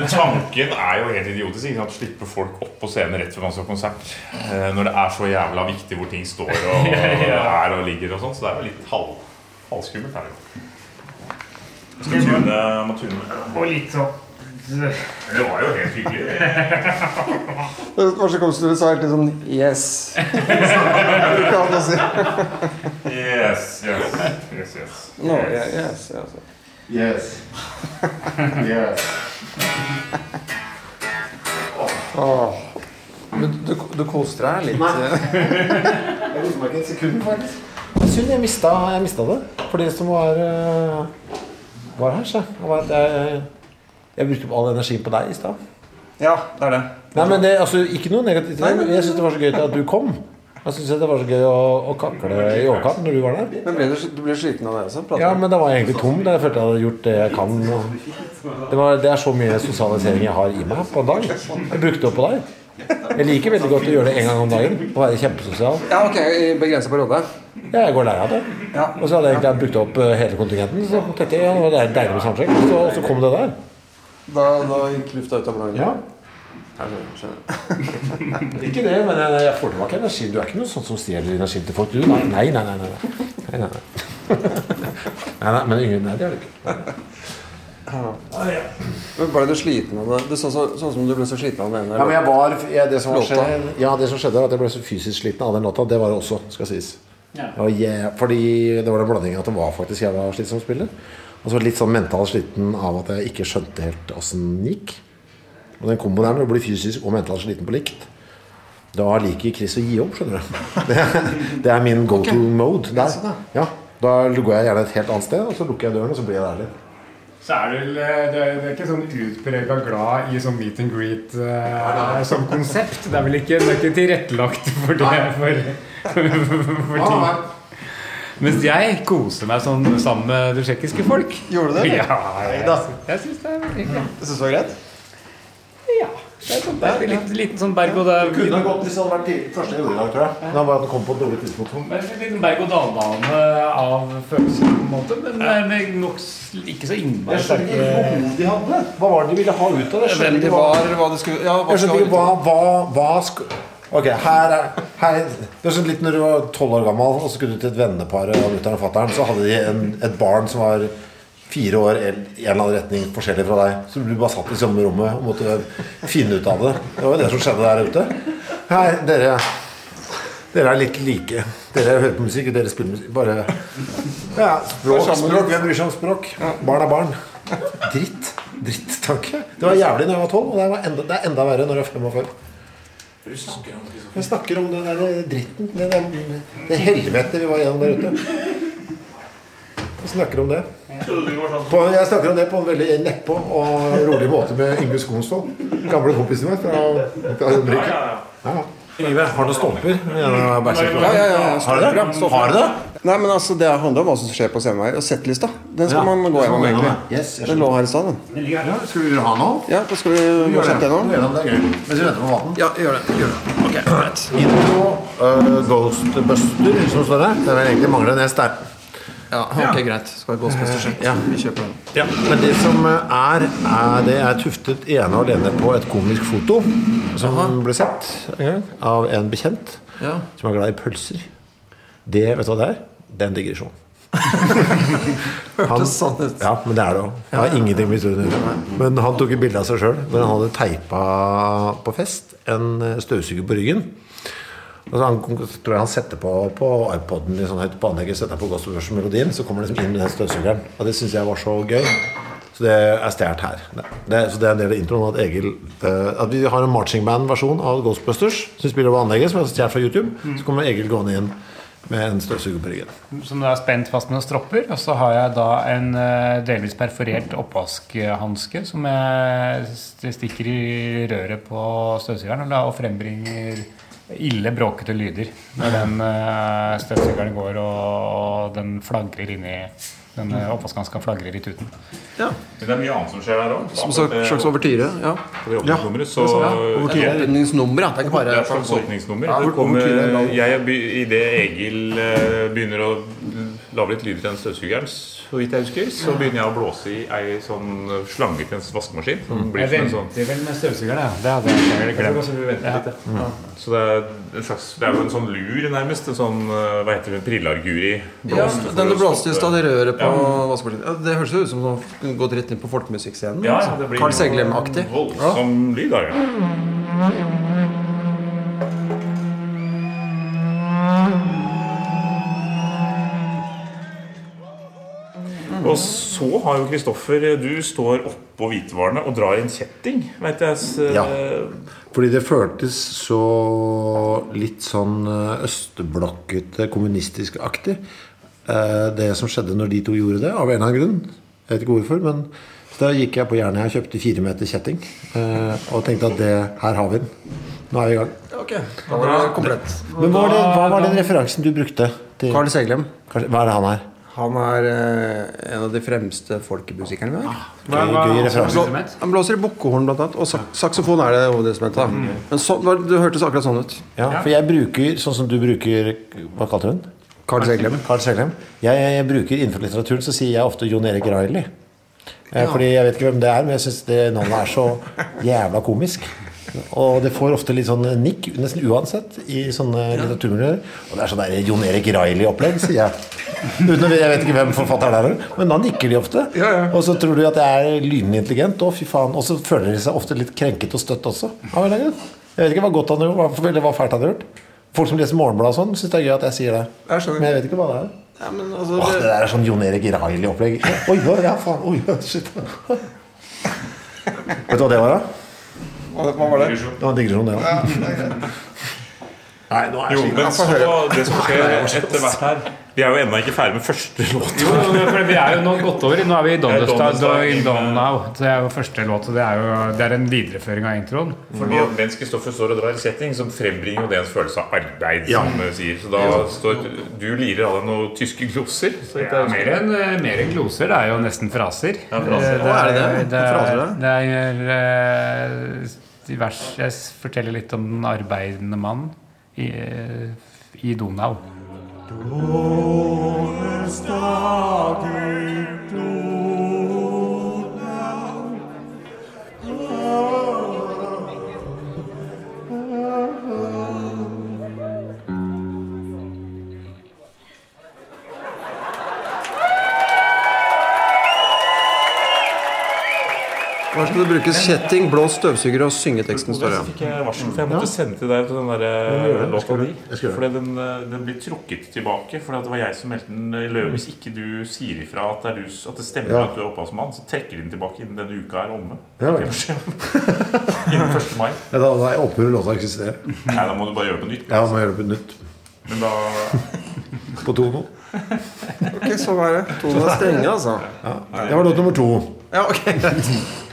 Men tanken er jo helt idiotisk. Ikke sant? Slippe folk opp på scenen rett før man skal ha konsert. Eh, når det er så jævla viktig hvor ting står og, er og ligger og sånn. Så det er jo litt halv, halvskummelt her. Jeg skal tune, må tune. Og litt sånn Det var jo helt hyggelig. Det var så konstigt du sa helt sånn Yes. Yes, yes, yes, yes. No, yeah, yes, yes. Yes. yes. Åh. Men du, du koste deg litt? Jeg koste meg ikke et sekund, faktisk. Synd, jeg mista, jeg mista det. For de som var eh, Var her, så. Jeg, jeg, jeg brukte all energien på deg i stad. Ja, det er det. Nei, men det, altså, Ikke noe negativt. Jeg syns det var så gøy at du kom. Jeg synes det var så gøy å, å kakle i åkeren når du var der. Men ble du, du ble sliten av det også? Prater Ja, men da var egentlig tom. Jeg følte jeg hadde gjort det jeg kan. Det, var, det er så mye sosialisering jeg har i meg på en dag. Jeg brukte det opp på deg. Jeg liker veldig godt å gjøre det en gang om dagen. Å være kjempesosial. Ja, ok, i begrenset periode. Ja, jeg går lei av det. Ja. Og så hadde jeg egentlig brukt opp eh, hele kontingenten. Så tenkte jeg ja, det er deilig med. Så, og så kom det der. Da, da gikk lufta ut av ballongen. Ja. Ikke det, men jeg, jeg får tilbake energi. Du er ikke noe sånn som stjeler energien til folk, du? Nei, nei, nei. nei, nei. nei, nei, nei. nei, nei men ingen, nei, det er du ikke. Men ble du sliten av det? Det så, så, sånn som du ble så sliten av den ene Ja, var, jeg, det, som skjedde, ja, det som skjedde, var at jeg ble så fysisk sliten av den låta. Det var det også, skal sies. Ja. Og jeg, fordi det var den blandingen at det var faktisk jeg var slitsom spiller. Og så litt sånn mentalt sliten av at jeg ikke skjønte helt åssen den gikk. Og den komboen her, når du blir fysisk og mentalt sliten på likt, da liker Chris å gi opp, skjønner du. Det, det er min go to mode der. Ja, da går jeg gjerne et helt annet sted, og så lukker jeg døren, og så blir jeg der litt. Så er du vel eh, det er, det er ikke sånn utprega glad i sånn meet and greet uh, som konsept. Det er vel ikke, det er ikke tilrettelagt for det for, for, for ting. Mens jeg koser meg sånn sammen med det tsjekkiske folk. Gjorde du det? Ja, jeg, jeg syns det er veldig hyggelig. Det synes du var greit? Ja. Det litt, liten sånn berg og dal Kunne ha gått hvis det hadde vært tidlig- første i tror jeg. Da var det kom på et dårlig tidspunkt. Men En liten berg-og-dal-bane av følelser, på en måte. Men ja. med nok ikke så innmari Jeg skjønner ikke sterke hvor de hadde. Hva var det de ville ha ut av det? Hvem de var, hva de skulle Ja, hva jeg skjønner ikke hva, hva, hva sk- Ok, her er her, Det er sånn litt når du var tolv år gammel og så skulle du til et vennepar av mutter'n og fatter'n, så hadde de en, et barn som var fire år i en eller annen retning forskjellig fra deg. Så du bare satt i samme rommet og måtte finne ut av det. Det var jo det som skjedde der ute. Hei, dere dere er litt like. Dere hører på musikk, og dere spiller musikk. Bare ja, språk, språk. Hvem bryr seg om språk? Barn er barn. Dritt. Drittanke. Det var jævlig da jeg var tolv, og det, var enda, det er enda verre når jeg er 45. Jeg snakker om den der dritten. Det, det, det helvete vi var gjennom der ute. Jeg snakker om det. På, jeg snakker om det på en veldig nedpå og rolig måte med Yngve Skonsvold. Gamle kompisen min fra, fra Romerike. Ja. Yngve, har du stolper? Ja, Ja, ja, ja, ja, Har du det? Har du det? Nei, men altså, Det handler om hva som skjer på scenen. Og settlista. Den skal Ja, man gå gjennom, egentlig. Yes, den lå her i stad, den. Ja, skal vi ha noe? Ja, da skal vi gå kjapt gjennom. Mens vi venter på maten. Ja, gjør det. Gjør det. Ok, Right. Intro uh, Ghostbuster, som står der. Det er egentlig mangler en hest der. Ja, ok, greit. Skal vi Ghostbusters? Ja. Vi kjøper den. Ja, men det som er, er Det er tuftet ene og alene på et komisk foto som ble sett en gang av en bekjent Ja. som er glad i pølser. Det, vet du hva det er? Det er en digresjon. Hørtes sånn ut. ja, men det er det òg. Det har ingenting med historien å gjøre. Men han tok et bilde av seg sjøl når han hadde teipa på fest en eh, støvsuger på ryggen. Og så han, tror jeg han setter på på iPoden sånn høyt på anlegget, setter på Ghostbusters-melodien, så kommer det liksom inn med den støvsugeren. Og det syns jeg var så gøy. Så det er stjålet her. Det, så det er en del av introen at Egil uh, At vi har en marching band-versjon av Ghostbusters som spiller på anlegget, som er stjålet fra YouTube. Så kommer Egil gående inn med en støvsuger på ryggen. Som du er spent fast med noen stropper. Og så har jeg da en eh, delvis perforert oppvaskhanske som jeg stikker i røret på støvsugeren og frembringer ille bråkete lyder når den uh, støvsugeren går og, den flagrer inni den eh, oppvaskhanska flagrer i tuten. Ja. Men det er mye annet som skjer der òg. Som en slags overtyre. Ja. ja. åpningsnummeret, så ja. Det er ikke Det er et slags åpningsnummer. Ja, kommer, er jeg, Idet Egil eh, begynner å lage litt lyder til den støvsugeren, så vidt jeg husker, så begynner jeg å blåse i ei sånn slange til en vaskemaskin. Som blir Jeg venter sånn vel med støvsugeren, ja. Det hadde jeg glemt. Så litt, ja. Så det er, en slags, det er jo en sånn lur, nærmest. En sånn eh, hva heter det, prillarguri. Ja, den du blåste i stad, det røret på Ja. vaskemaskinen. Ja, det høres jo ut som du kunne gått rett inn på folkemusikkscenen. Ja, ja, det blir Carl Seglem-aktig. Voldsom lyd, da. Ja. Og så har jo Kristoffer Du står oppå hvitevarene og drar i en kjetting, vet jeg. Ja. Fordi det føltes så litt sånn eh, østblokkete, kommunistisk-aktig. eh, Det som skjedde når de to gjorde det, av en eller annen grunn. Jeg vet ikke hvorfor, men så da gikk jeg på Jernia og kjøpte fire meter kjetting. eh, Og tenkte at det, her har vi den. Nå er vi i gang. Ok, da var det komplett. Men hva var, det, hva var den referansen du brukte? Til, Carl Seglem. Hva er det han er? Han er eh, en av de fremste folkemusikerne vi har. Hva, hva, instrument? Han blåser i bukkehorn, blant annet. Og sak saksofon er det hovedinstrumentet. da. Men så, det hørtes akkurat sånn ut. Ja, for jeg bruker sånn som du bruker Hva kalte den? Carl Seglem. Carl Seglem. Jeg, jeg, jeg bruker Innenfor litteraturen så sier jeg ofte Jon Erik Riley. Eh, Fordi jeg vet ikke hvem det er, men jeg syns det navnet er så jævla komisk. Og det får ofte litt sånn nikk, nesten uansett, i sånne litteraturmiljøer. Og det er sånn der Jon Erik Riley-opplegg, sier jeg. Uten jeg vet ikke hvem forfatteren er, men da nikker de ofte. Og så tror de at jeg er lynende intelligent, å fy faen. Og så føler de seg ofte litt krenket og støtt også. Jeg vet ikke hva godt han har gjort, eller hva fælt han har gjort. Folk som leser Morgenbladet og sånn, syns det er gøy at jeg sier det. Jeg. Men jeg vet ikke hva det er. Ja, men altså, Åh, det det, der er sånn Jon Erik Riley-opplegg. Oi, oi, ja, faen. Oi, shit. Vet du hva det var, da? Hva, var det? Det var en digresjon, det òg. Nei, nå er Jo, men så det som skjer etter hvert her Vi er jo ennå ikke ferdig med første låt. Jo, vi er jo nå gått over. Nå er vi i Donnerstad in eh, Donau. Det er jo første låt. Det er jo det er en videreføring av introen. Fordi at mens Kristoffer står og drar i setting, som frembringer jo det en følelse av arbeid. Ja. som sier Så da står du lirer av deg noen tyske gloser. Så Det er mer enn en gloser. Det er jo nesten fraser. Ja, fraser. Det, Å, er det det? Det Fraser, er, det er eh, divers Jeg forteller litt om den arbeidende mann i, i Donau. Hva skal det brukes? Kjetting, blå støvsuger og synge teksten, står Så fikk jeg varsel, for jeg måtte sende til deg den der eh, låta di. Fordi den, eh, den blir trukket tilbake. Fordi det var jeg som meldte den i løpet. Hvis ikke du sier ifra at det, er du, at det stemmer Ja. at du er opphavsmann, så trekker de den tilbake innen denne uka er omme. Ja. Innen 1. mai. Ja, da, da opphører låta å eksistere. Nei, da må du bare gjøre det på nytt. Ja, må gjøre det på nytt. Men da På tono. Ok, så var det. Tonen er strenge, altså. Det var låt nummer to. Ja, ok,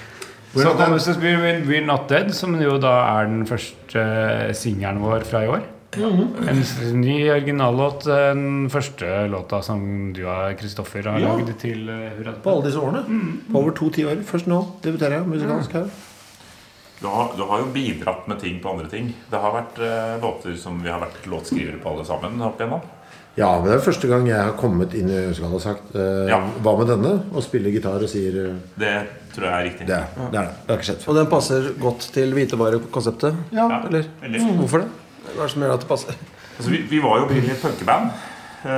greit. Så kommer så blir vi We're Not Dead, som jo da er den første eh, singelen vår fra i år. En ny originallåt. Den første låta som du og Kristoffer har lagd til eh, Hurra. På alle disse årene. På over to tiår. Først nå debuterer jeg musikalsk her. du har, du har jo bidratt med ting på andre ting. Det har vært eh, låter som vi har vært låtskrivere på alle sammen. opp igjennom. Ja, men det er første gang jeg har kommet inn i musikalsk og sagt eh, Ja. Hva med denne? Og spiller gitar og sier eh, Det tror jeg er riktig. Det er det. er det. Det har ikke skjedd før. Og den passer godt til hvitevarekonseptet? Ja. Eller? Veldig. Hvorfor det? Hva er det som gjør at det passer? Altså, vi, vi var jo opprinnelig et punkeband. Uh,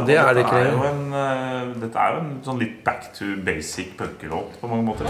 Og det er det ikke. Er jo en, uh, dette er jo en sånn litt back to basic punkelåt på mange måter.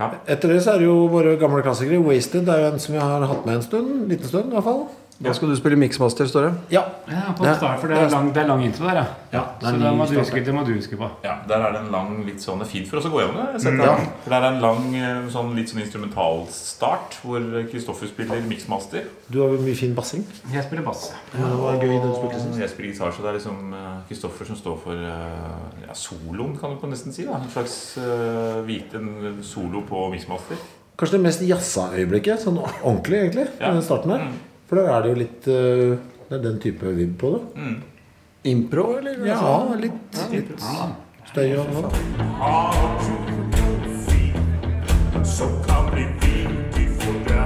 Etter det så er det jo våre gamle klassikere. Wasted er jo en som jeg har hatt med en stund. En liten stund, i hvert fall. Da skal du spille mixmaster, står det. Ja. Ja, på start, for det er lang, det er lang intro der, ja. Ja, det Så det må, huske, det må du huske på. Ja, Der er det en lang litt sånn, det er fint for oss å gå gjennom det. Mm, ja. For Der er en lang eh, sånn litt sånn instrumentalstart hvor Kristoffer spiller mixmaster. Du har jo mye fin bassing. Jeg spiller bass. Ja, det var gøy. Og jeg spiller gitar, så det er liksom eh, Kristoffer som står for eh, ja, soloen, kan du på nesten si. da En slags uh, hvite solo på mixmaster. Kanskje det mest jazza øyeblikket. Sånn ordentlig, egentlig. Ja. Den starten der. Mm. For da er det jo litt eh, Det er den type vibb på det. Impro, eller? Ja, Altså, litt, litt støy og sånn. Så kan bli viktig i deg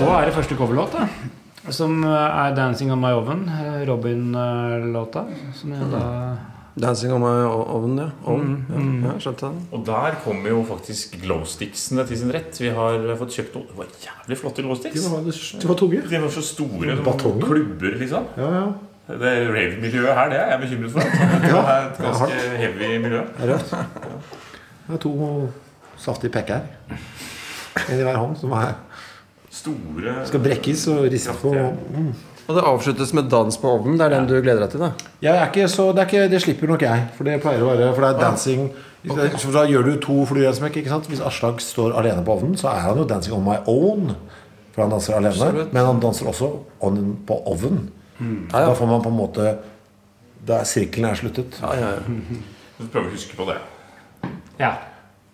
så er det første coverlåt, da. Som er 'Dancing On My Oven', eh, Robin-låta. Som jeg da Dancing on my oven, ja. Oven. Mm, mm. ja skjønte den. Og der kommer jo faktisk glowsticksene til sin rett. Vi har fått kjøpt noen Det var jævlig flotte glowsticks. De var, de var tunge. De var så store Batonger? klubber, liksom. Ja, ja. Det rave-miljøet her, det er jeg bekymret for. Det er et ganske heavy miljø. Er rødt. Det er to saftige pekker. En i hver hånd som er, Store skal brekkes og riste på. Mm. Og det avsluttes med dans på ovnen. Det er den du gleder deg til, da? Jeg er ikke så, det, er ikke, det slipper nok jeg. For det pleier å være For det er dancing Så Da gjør du to fluer i en smekk. ikke sant? Hvis Aslak står alene på ovnen, så er han jo 'dancing on my own'. For han danser alene. Absolutt. Men han danser også on, på oven. Ja, ja. Da får man på en måte Da sirkelen er sluttet. Ja, ja, ja. Du prøver å huske på det. Ja.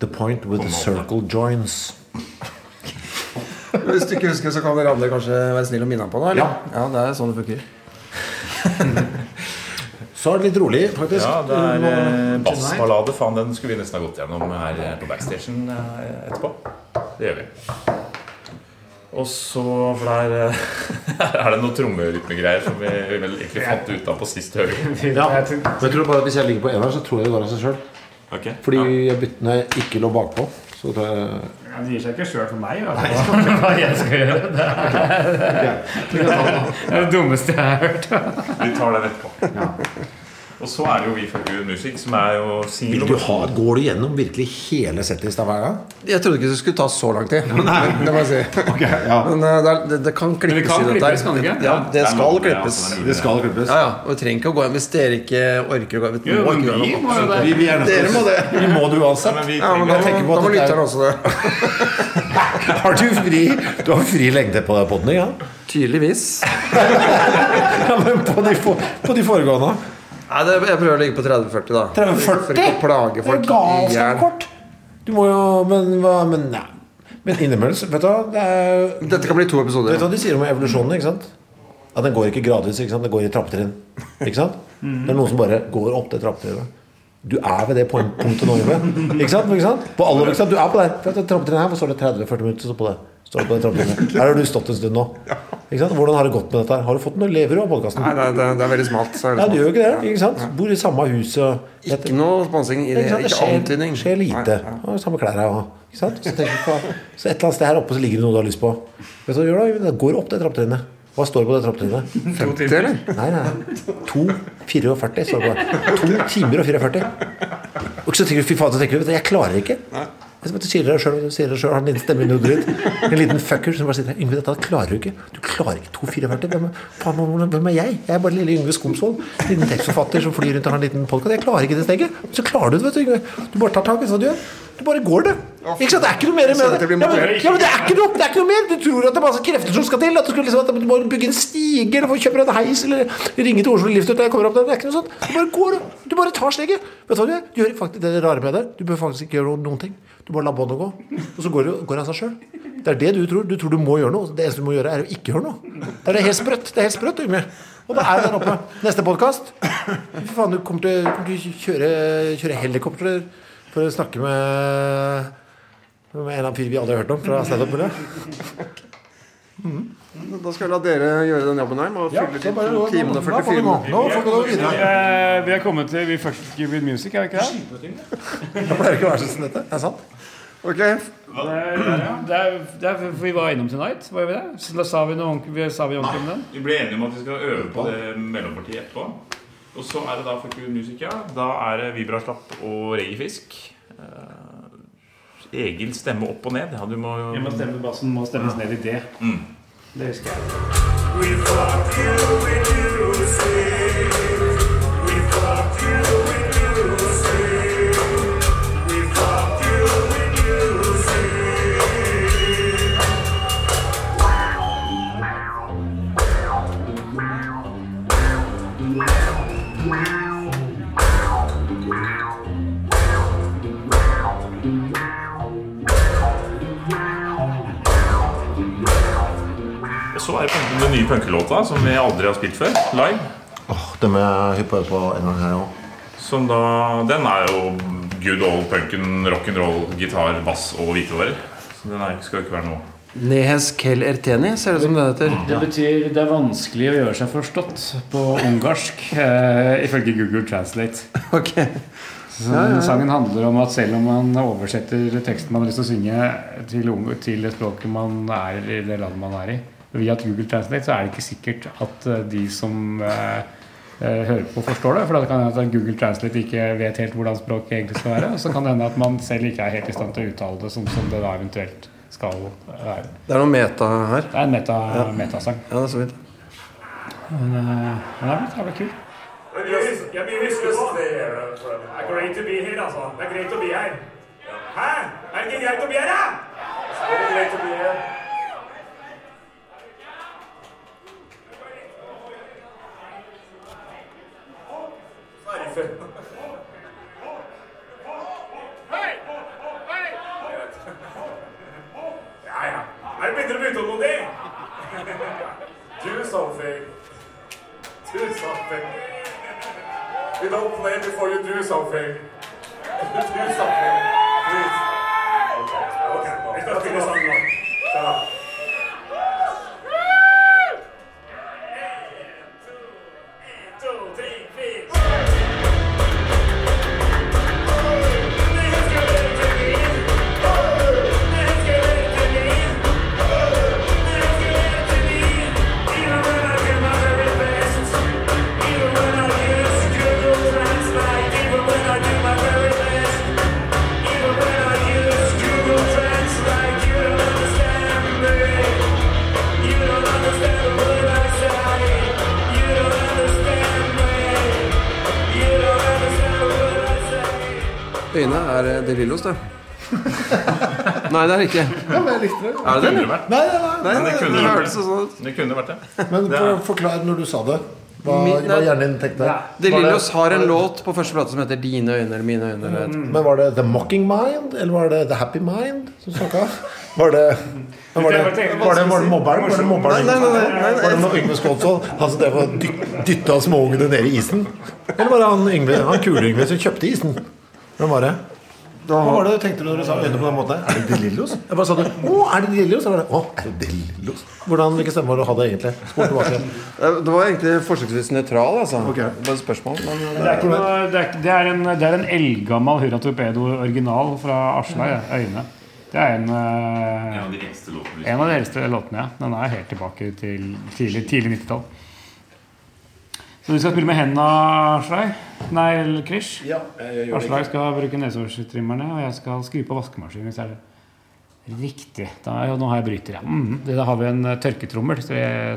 The point with the circle joins. Hvis du ikke husker, så kan dere andre kanskje være snill og minne ham på det? Eller? Ja. det er sånn det funker. Så er det litt rolig, faktisk. Ja, det er eh, bassballade. Faen, den skulle vi nesten ha gått gjennom her eh, på backstation eh, etterpå. Det gjør vi. Og så For der eh, er det noen trommerytmegreier som vi vi vel egentlig fant ut av på sist høring. Ja. Jeg tror bare at Hvis jeg ligger på eneren, så tror jeg det går av seg sjøl. Okay. Fordi jeg når jeg ikke lå bakpå. Så tror jeg Det gir seg ikke sjøl for meg. i hvert fall. Hva jeg skal gjøre. Det er det dummeste jeg har hørt. Vi tar den etterpå. Og så er det jo Vi for Good Music, som er jo Vil singel du ha, Går du gjennom virkelig hele settet i stad hver gang? Jeg trodde ikke det skulle ta så lang tid. Det må jeg si. ja. Men eh, det, er- det, det kan klippes det kan i dette. her. klippes, det? Ja, det skal klippes. Det skal klippes. Ja, ja. Og vi trenger ikke å gå hjem hvis dere ikke orker å gå hjem. Vi må vi. Vi, vi er Dere må det. Vi må det uansett. Ja, men vi Ja, men da, Jeg må- på da må er- lytterne også det. Har du fri Du har fri lengde på den podden, ja? Tydeligvis. ja men på de, på de foregående? Nei, det, jeg prøver å ligge på 30-40, da. 30-40? For ikke å plage Det er folk i galskap Du må jo Men hva Men, nei. men innimellom Vet du hva? Det er, Dette kan bli to episoder. vet du hva de sier om evolusjonen? ikke sant? At den går ikke gradvis. ikke sant? Den går i trappetrinn. Ikke sant? Det er noen som bare går opp det trappetrinnet. Du er ved det punktet nå, Yngve. Ikke sant? Ikke sant? På alle, ikke sant? Du er på der. Det trappetrinnet her, hvor står det 30-40 minutter. Så på det. Står det på det trappetrinnet. Her har du stått en stund nå. Hvordan har det gått med dette? Har du fått noe lever av podkasten? Nei, det, det, det er veldig smalt. Så er det Nei, du gjør ikke det. ikke sant? Bor i samme hus og Ikke noe sponsing ikke Ikke skjer, antydning. skjer lite. Nei, Og samme klær her òg. Så, så et eller annet sted her oppe så ligger det noe du har lyst på. Vet du hva du gjør da? Det går opp det trappetrinnet. Hva står det på det trappetrinnet? ja. 50, eller? Nei, nei. 2,44 står det på det. To timer og 44. Og så tenker du, fy faen, så tenker du, jeg klarer ikke. Vet, du sier det selv, du sier det sjøl. har en liten stemme i hodet ditt. En liten fucker som bare sier. Yngve, dette klarer du ikke. Du klarer ikke 2,44. Hvem, faen, hvem- er jeg? Jeg er bare lille Yngve Skomsvold. Liten tekstforfatter som flyr rundt og har en liten podkast. Jeg klarer ikke det steget. Så klarer du det, vet du, Yngve. Du bare tar tak, du hva du gjør? Du bare går det. Ikke sant? Det er ikke noe mer med det. det Ja, men, ja, men det er noe, det er ikke noe mer. Du tror at det er masse krefter som skal til. At du, skal liksom, at du må bygge en stige eller kjøpe en heis eller ringe til Oslo Lift. Det er ikke noe sånt. Du bare går. Du bare tar steget. Vet du hva du gjør? Du gjør faktisk det rare med det. Du bør faktisk ikke gjøre noen ting. Du bare lar båndet gå, og så går det går det av seg sjøl. Det er det du tror. Du tror du må gjøre noe. Det eneste du må gjøre, er å ikke gjøre noe. Det er helt sprøtt. Det er helt sprøtt, Yngve. Og det er der oppe. Neste podkast. Fy faen, du kommer til, kommer til å kjøre, kjøre helikopter for å snakke med med en av fyr vi aldri har hørt om fra standup-miljøet. Da skal jeg la dere gjøre den jobben her. Med å fylle de to timene og 44 minutter. Nå får vi gå videre. Eh, Vi er kommet til We Fuck With Music, er vi ikke det? Det pleier ikke å være sånn som dette. Det er sant. Ok, Det er, det er, det er vi var innom Tonight, var vi det? Så da sa vi noe vi sa vi ordentlig om den. Vi ble enige om at vi skal øve på det mellompartiet etterpå. Og så er det da for Good Music, ja. Da er det Vibraslapp og Reggaefisk. Eh, Egil stemme opp og ned. Ja, du må Vi må stemme bassen må stemmes ned i det. Mm. Det husker jeg. We fuck you we do. We fuck punkelåta som vi aldri har spilt før, live. Oh, det må jeg hyppe på en gang her òg. Som da, den er jo good old punken, rock'n'roll, gitar, bass og hvitevarer. Så den er, skal jo ikke være noe Nehes kel erteni, ser det ut som det heter. Det betyr det er vanskelig å gjøre seg forstått på ungarsk, eh, ifølge Google Translate. Ok. Så Sangen handler om at selv om man oversetter teksten man har lyst til å synge til, til det språket man er i, det landet man er i, via et Google Translate, så er det ikke sikkert at eh, de som eh, eh, hører på, forstår det. For det kan hende at Google Translate ikke vet helt hvordan språket egentlig skal være. Og så kan det hende at man selv ikke er helt i stand til å uttale det sånn som det da eventuelt skal være. Det er noe meta her. Det er en meta, metasang. Ja, det er så vidt. Men, eh, men det er blitt jævlig kult. Jeg blir husker på. Det er great to be here, altså. Det er greit å bli her. Hæ? Er det ikke greit å bli her, da? Er det greit å bli her? Ja, ja. Er det begynner å bli utålmodig? Do something. Do something. You don't play before you do something. do something. Please. Okay. Okay. Det er det ikke. Ja, men jeg likte det. Er det det? kunne vært. Nei, nei, nei. Nei, det kunne det vært. det. sånn. Det kunne vært det. Men er- forklar når du sa det. Hva, hva hjernen din tenkte? De Lillos har en låt på første plate som heter 'Dine øyne' eller 'Mine øyne'. Eller. Men var det The Mocking Mind, eller var det The Happy Mind som snakka? Var det var det, var det, mobberen? Var det mobberen? Nei, nei, nei. Var det når Yngve Skålsvold Han som drev og dy- dytta småungene ned i isen? Eller var det han Yngve, han kule Yngve som kjøpte isen? Hvem var det? Hva var det du tenkte når du sa øynene på den måten? Er det De Lillos? Jeg bare sa du, å, er det De Lillos? Så å, er det De Lillos? Hvordan, hvilken stemme var det du hadde egentlig? Tilbake. Det det var egentlig forsøksvis nøytral, altså. Okay. Bare spørsmål. Men Det er, ikke noe, det, er, ikke- det, er en, det er en eldgammel Hurra Torpedo original fra Aslak. ja, Øyne. Det er en, eh, En av de eldste låtene. en av de eldste låtene. ja. Den er helt tilbake til tidlig, tidlig 90-tall. Så du skal spille med hendene, Aslak? Nei, eller Krish? Ja, jeg gjør Aslak skal bruke nesehårstrimmerne, og jeg skal skru på vaskemaskinen. Hvis jeg er riktig. Da, ja, nå har jeg bryter, ja. Mm. Da har vi en eh, tørketrommel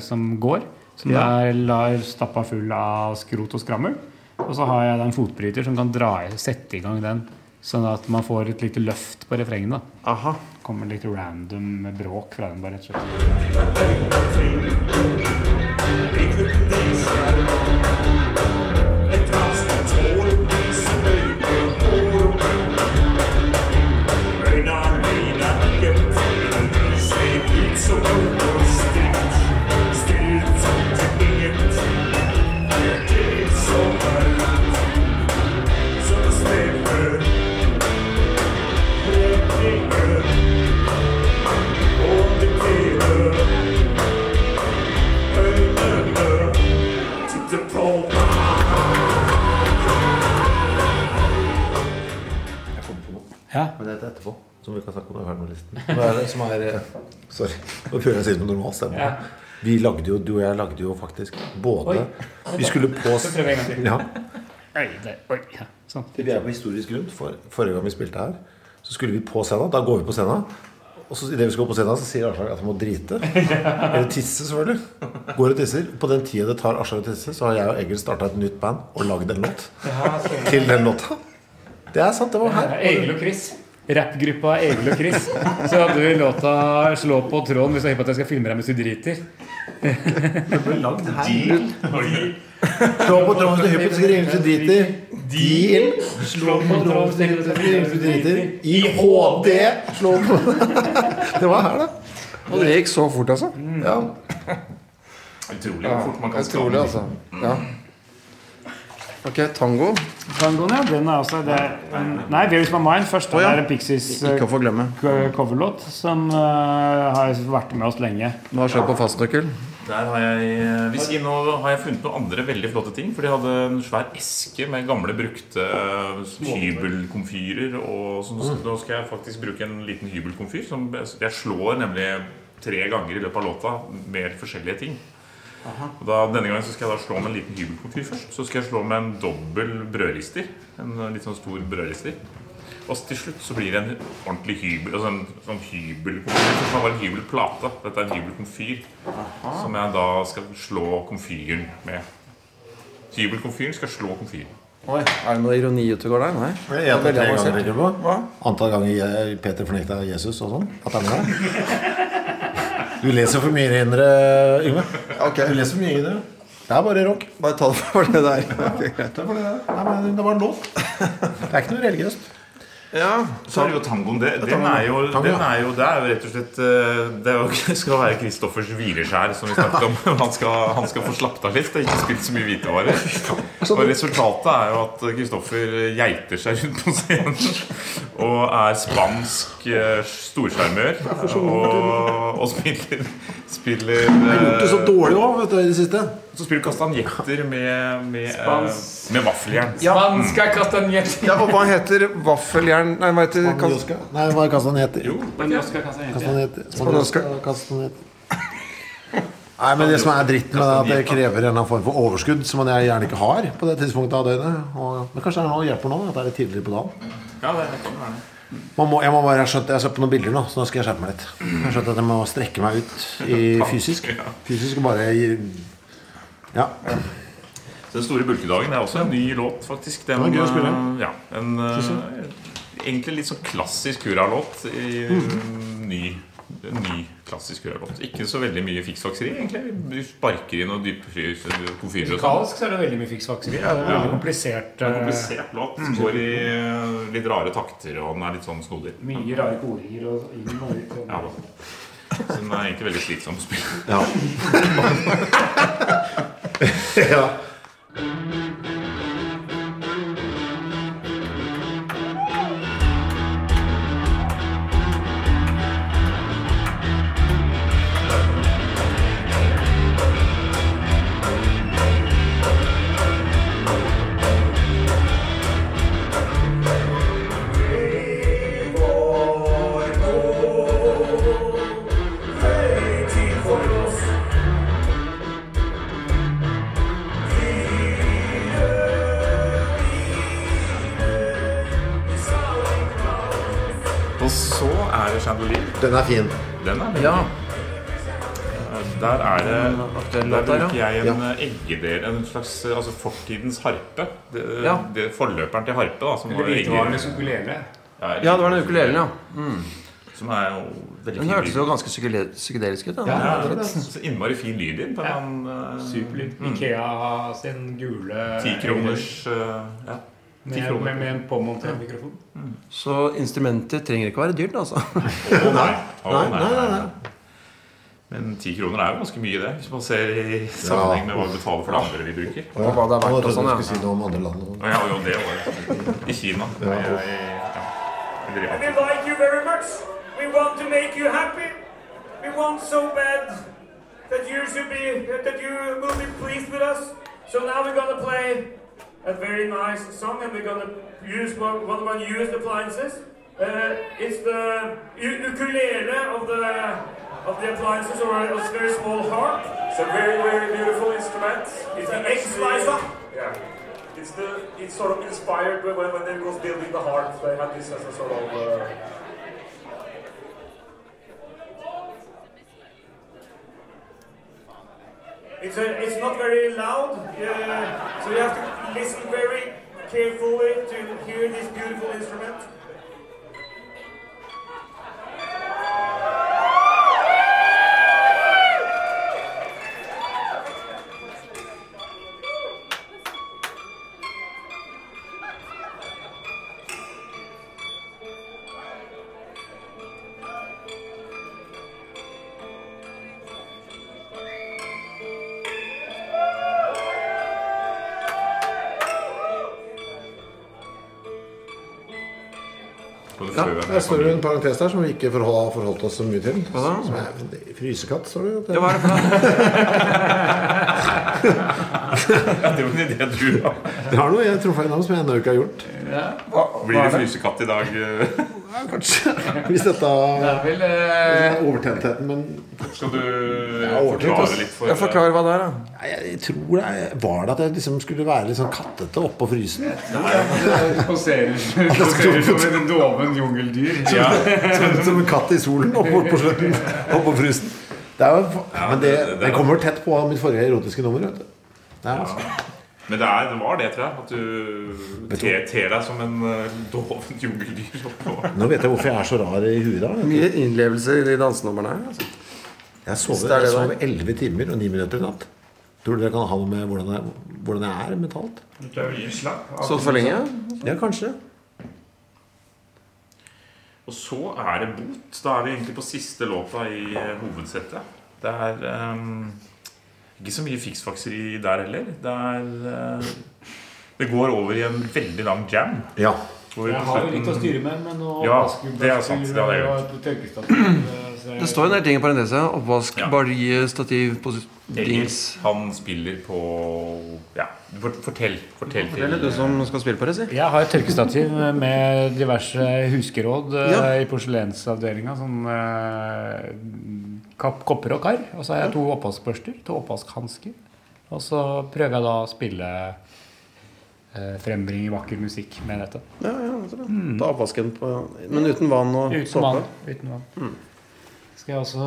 som går. Som er lar stappa full av skrot og skrammel. Og så har jeg en fotbryter som kan dra sette i gang den. Sånn at man får et lite løft på refrenget. aha. Kommer litt random bråk fra den, bare rett og slett. Som vi kan snakke om er ferdig med listen. Hva er det som er eh, Sorry. Nå prøver jeg å si det med normal stemme. Ja. Vi lagde jo, Du og jeg lagde jo faktisk både Oi. Vi skulle på ja, Oi, der. Oi, ja. Sånn. Vi er på historisk grunn. For, forrige gang vi spilte her, så skulle vi på scenen. Da går vi på scenen. Og så idet vi skal på scenen, så sier Aslak at han må drite. Eller tisse, selvfølgelig. Går og tisser. På den tida det tar Aslak å tisse, så har jeg og Egil starta et nytt band og lagd en låt til den låta. Det er sant. Det var her. Egil og Chris. Rappgruppa Egil og Chris. Så hadde vi låta 'Slå på tråden' hvis du er hypp på at jeg skal filme deg mens du driter. Slå på tråden hvis du er hypp på at du skal ringe hvis du driter. Deal. Slå på tråden hvis du er hypp på at du skal ringe hvis du driter. I HD. Slå på Det var her, da. Og det gikk så fort, altså. Ja. Utrolig hvor fort man kan Utrolig, altså. Ja. Ok, tango. Tangoen, ja. Den er også det er en, Nei, 'Where's My Mind'. Først Oh, ja. er en Pixies eh, coverlåt som uh, har vært med oss lenge. Hva har skjedd på fastnøkkel? Der har jeg Ved siden av har jeg funnet noen andre veldig flotte ting. For de hadde en svær eske med gamle, brukte hybelkomfyrer. Og så nå skal jeg faktisk bruke en liten hybelkomfyr. Som jeg slår nemlig tre ganger i løpet av låta med forskjellige ting. Og da, denne gangen så skal jeg da slå med en liten hybelkomfyr først. Så skal jeg slå med en dobbel brødrister. En litt sånn stor brødrister. Og til slutt så blir det en ordentlig hybel altså en sånn hybelkomfyr. Det kan være en hybelplate. Dette er en hybelkomfyr. Som jeg da skal slå komfyren med. Hybelkomfyren skal slå komfyren. Oi, Er det noe ironi ute og går der? Nei. Jeg har Veldig avansert. Antall ganger Peter fornekta Jesus og sånn. At han er med deg. Du leser for mye indre, Yngve. Okay. Du leser for mye indre. Det er bare rock. bare ta det for det der. Ok. Det bare det. Nei, men det var en låt. Det er ikke noe religiøst. Ja, Så er det jo tangoen. Det, den er jo, den er jo, det er jo rett og slett eh, Det jo, skal være Kristoffers hvileskjær, som vi snakket om. Han skal, han skal få slappet av litt og ikke spilt så mye hvitevarer. Og resultatet er jo at Kristoffer geiter seg rundt på scenen og er spansk eh, storsjarmør. Og, og spiller, spiller Gjort det så eh, dårlig òg, vet du, i det siste. Så spiller kastanjetter med, med, eh, Spans- med vaffeljern. Spanska kastanjetter. ja, og hva heter vaffeljern Nei, hva heter kas- Nei, hva er kastanjetter? Jo. Kastanjetter. Kastanjetter. Nei, men Det som er dritt med det, at det krever en eller annen form for overskudd som man gjerne ikke har på det tidspunktet av døgnet. Og, men kanskje det er noe hjelper nå, at det er litt tidligere på dagen. ja, det kan være det. Må, jeg må bare, jeg jeg har sett på noen bilder nå, så nå skal jeg skjerpe meg litt. Jeg har skjønt at jeg må strekke meg ut i fysisk. Fysisk og bare Ja. Den store bulkedagen er også en ny låt, faktisk. Den, var gøy å spille. eh, Ja, en eh, egentlig litt sånn klassisk Hurra-låt Mm. ny, en ny klassisk Hurra-låt. Ikke så veldig mye fiksfakseri, egentlig. Du sparker inn og dypfyrer komfyrer. Musikalsk så er det veldig mye fiksfakseri. Det er veldig komplisert. Det er en eh, komplisert låt. som Går i litt rare takter, og den er litt sånn snodig. Mye rare koringer og inn og ut. Ja, Så den er egentlig veldig slitsom å spille. ja. ja. Ja. Der er det aktuell Der bruker jeg en eggedel En slags altså fortidens harpe. Det, Ja. det Forløperen til harpe. da Som, var egger- Hvitevarenes ukulele. ja, det var den ukulelen, ja. som er jo veldig Den hørtes jo ganske psykedelisk ut. Da. Ja, det er så innmari fin lyd i den. Ja. Uh, eh, Superlyd. Ikea sin gule Ti kroners eh, ja. Med, med, med en påmontert mikrofon. Så instrumenter trenger ikke være dyrt, altså. oh, nei. Oh, Nei, nei, nei, nei, nei. Men ti kroner er jo ganske mye, det. Hvis man ser i sammenheng med hva vi betaler for det andre vi bruker. Ja, hva det er verdt og sånn, ja. si noe om andre land. Og ja, jo, det var det. I Kina. Ja. Jeg, ja. We like you very much. We want to make you happy. We want so bad that you should be that you will be pleased with us. So now we're gonna play a very nice song, and we're gonna use one, one of my newest appliances. Uh, it's the ukulele of the of the appliances, or a, a very small harp. It's a very very beautiful instrument. It's an X slicer. Yeah. It's the it's sort of inspired when when they was building the harp, they had this as a sort of. Uh, It's, a, it's not very loud, yeah, so you have to listen very carefully to hear this beautiful instrument. Der står det en parentes der som vi ikke har forholdt oss så mye til. Hva da? Som er frysekatt, står det. Ja, hva er det for noe? Ja, det var en idé du har. Det har noe jeg tror feil navn som jeg ennå ikke har gjort. Blir det frysekatt i dag? Ja, kanskje. Hvis dette Det er vel eh, Overtentheten, men Skal du ja, forklare litt for Ja, Forklar hva det er, da. Nei, jeg tror det Var det at jeg liksom skulle være litt sånn kattete oppå frysen? det poserer som en doven jungeldyr. Ja, Som, som en katt i solen oppå på slutten. Oppå frysen. Det er jo, men det, det- kommer tett på mitt forrige erotiske nummer. Vet du. Det er, ja. Men det, er, det var det, tror jeg. At du ter, ter deg som en uh, dovent jungeldyr. Nå vet jeg hvorfor jeg er så rar i huet. da. Mye innlevelse i de dansenumrene her. Altså. Jeg sover, er. 11 timer og 9 minutter i natt. Tror du det kan ha noe med hvordan jeg, hvordan jeg er mentalt? Stått for lenge? Ja, kanskje. Og så er det bot. Da er vi egentlig på siste låta i eh, hovedsettet. Det er um, ikke så mye fiksfakseri der heller. Det er uh, Det går over i en veldig lang jam. Ja. Jeg har jo litt å styre med, men nå Ja, det er sant, det hadde jeg og et tørkestativ, så jeg- Det står en del ting i parentese. Oppvask, Ja. balje, stativ, dings Han spiller på Ja, fort- fortell. Fortell Fortell til du som skal spille på det, si. Jeg har et tørkestativ med diverse huskeråd eh, Ja. i porselensavdelinga. Sånn eh, kopper og kar. Og så har jeg to oppvaskbørster, to oppvaskhansker. Og så prøver jeg da å spille eh, frembringe vakker musikk med dette. Ja, ja, det. Ta oppvasken på Men uten vann og Uten vann. Uten vann. Skal jeg, også,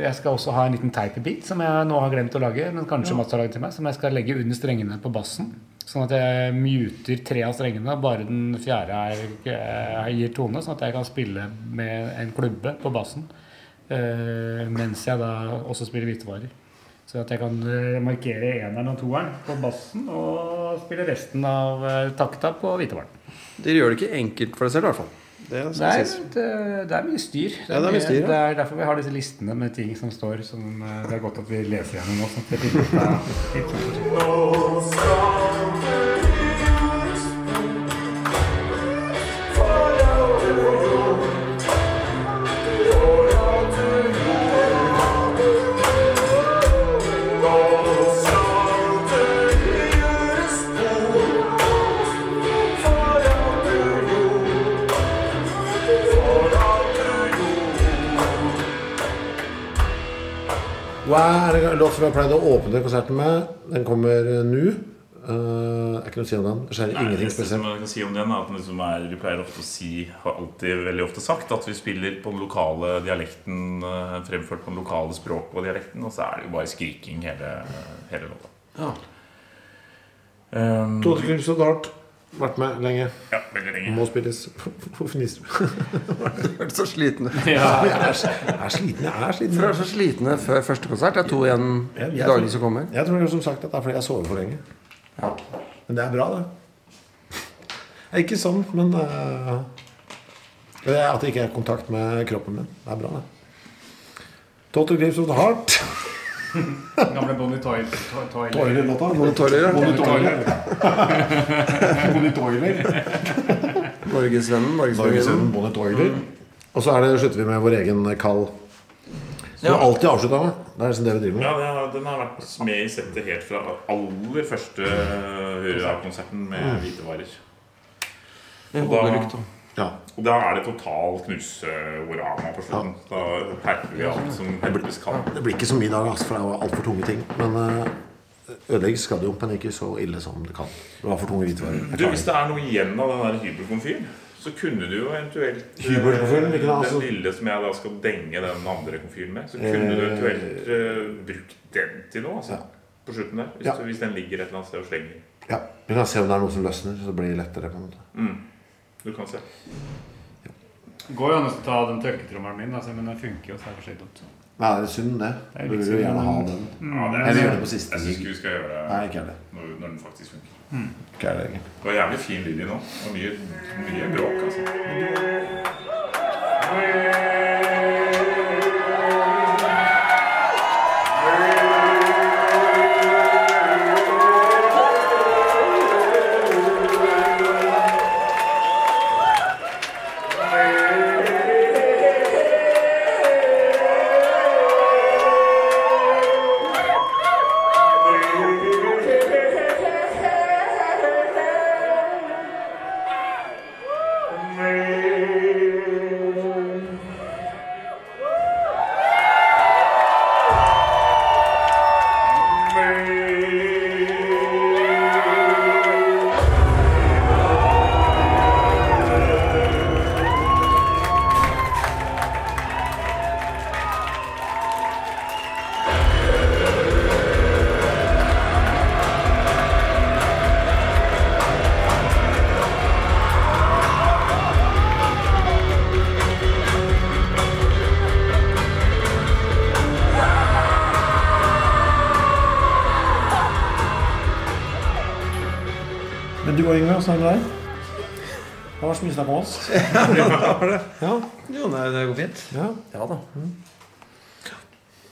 jeg skal også ha en liten teipebit som jeg nå har glemt å lage, men kanskje Mats har laget til meg, som jeg skal legge under strengene på bassen. Sånn at jeg muter tre av strengene, bare den fjerde er, er, gir tone. Sånn at jeg kan spille med en klubbe på bassen eh, mens jeg da også spiller hvitevarer. Så at jeg kan eh, markere eneren og toeren på bassen og spille resten av eh, takta på hvitevaren. Dere gjør det ikke enkelt for deg selv, i hvert fall. Det Det er, sies. det, det er mye styr. Ja, det er mye styr, ja. det er derfor vi har disse listene med ting som står. Som, eh, det er godt at vi leser gjennom nå. Sånn at Hva er det låt som jeg pleide å åpne konserten med? Den kommer eh, nå. Uh, jeg er ikke noe å si om den. Det skjer Nei, ingenting spesielt. jeg kan si om den at liksom er, Vi pleier ofte å si Har alltid veldig ofte sagt At vi spiller på den lokale dialekten eh, Fremført på den lokale språk og dialekten Og så er det jo bare skriking hele, hele låta Ja. um, Klims og Dart. Vært med lenge. Ja, veldig lenge Må spilles. Hvorfor fniser du? Hørtes så sliten. Jeg er, jeg er sliten. Jeg er sliten. Dere er så slitne før første konsert. Det er to igjen Jeg- i dagene som kommer. Jeg tror det som sagt at det er fordi jeg sover for lenge. Men det er bra, det. Det er ikke sånn, men uh, det er At det ikke er kontakt med kroppen min. Det er bra, det. Total Grips of the Heart. Gamle Bonnie Toiler. Toiler-låta. Bonnie Toiler. Bonnie Toiler. Norgesvennen. Norgesvennen. Bonnie Toiler. Og så er det, slutter vi med vår egen kall. Som ja. alltid avslutta med. Det er liksom det vi driver med. Ja, den har vært med i settet helt fra aller første Hurra-konserten med hvite varer. Med Og da- Ja. Og da er det total knuseorama på slutten. Da herper vi alt som herpes kan. Det blir ikke så mye i dag, altså, for det var altfor tunge ting. Men uh, ødelegges skal det jo, men ikke så ille som det kan. Det var for tunge hvitevarer. Du, Hvis det. er noe igjen av den der hybelkomfyren, Så kunne du jo eventuelt eh, Hybelkomfyren? Den Altså- lille som jeg da skal denge den andre komfyren med, så kunne du eventuelt uh, brukt den til noe. Altså, Ja. På slutten der. Hvis, Ja. hvis den ligger et eller annet sted og slenger. Ja, Vi kan se om det er noe som løsner, så det blir lettere. på en måte Mm. Du kan se. Det Går jo an å ta den tørketrommelen min, altså, men den funker jo, særlig er det for det er synd, det. er Du vil jo gjerne ha den. Ja, det Eller gjøre det på siste Jeg syns ikke vi skal gjøre det Nei, ikke det. når, når den faktisk funker. Ikke det, egentlig. Det var jævlig fin linje nå. Og mye, mye bråk, altså. Ja, Jo, nei, det går fint. ja. Ja da.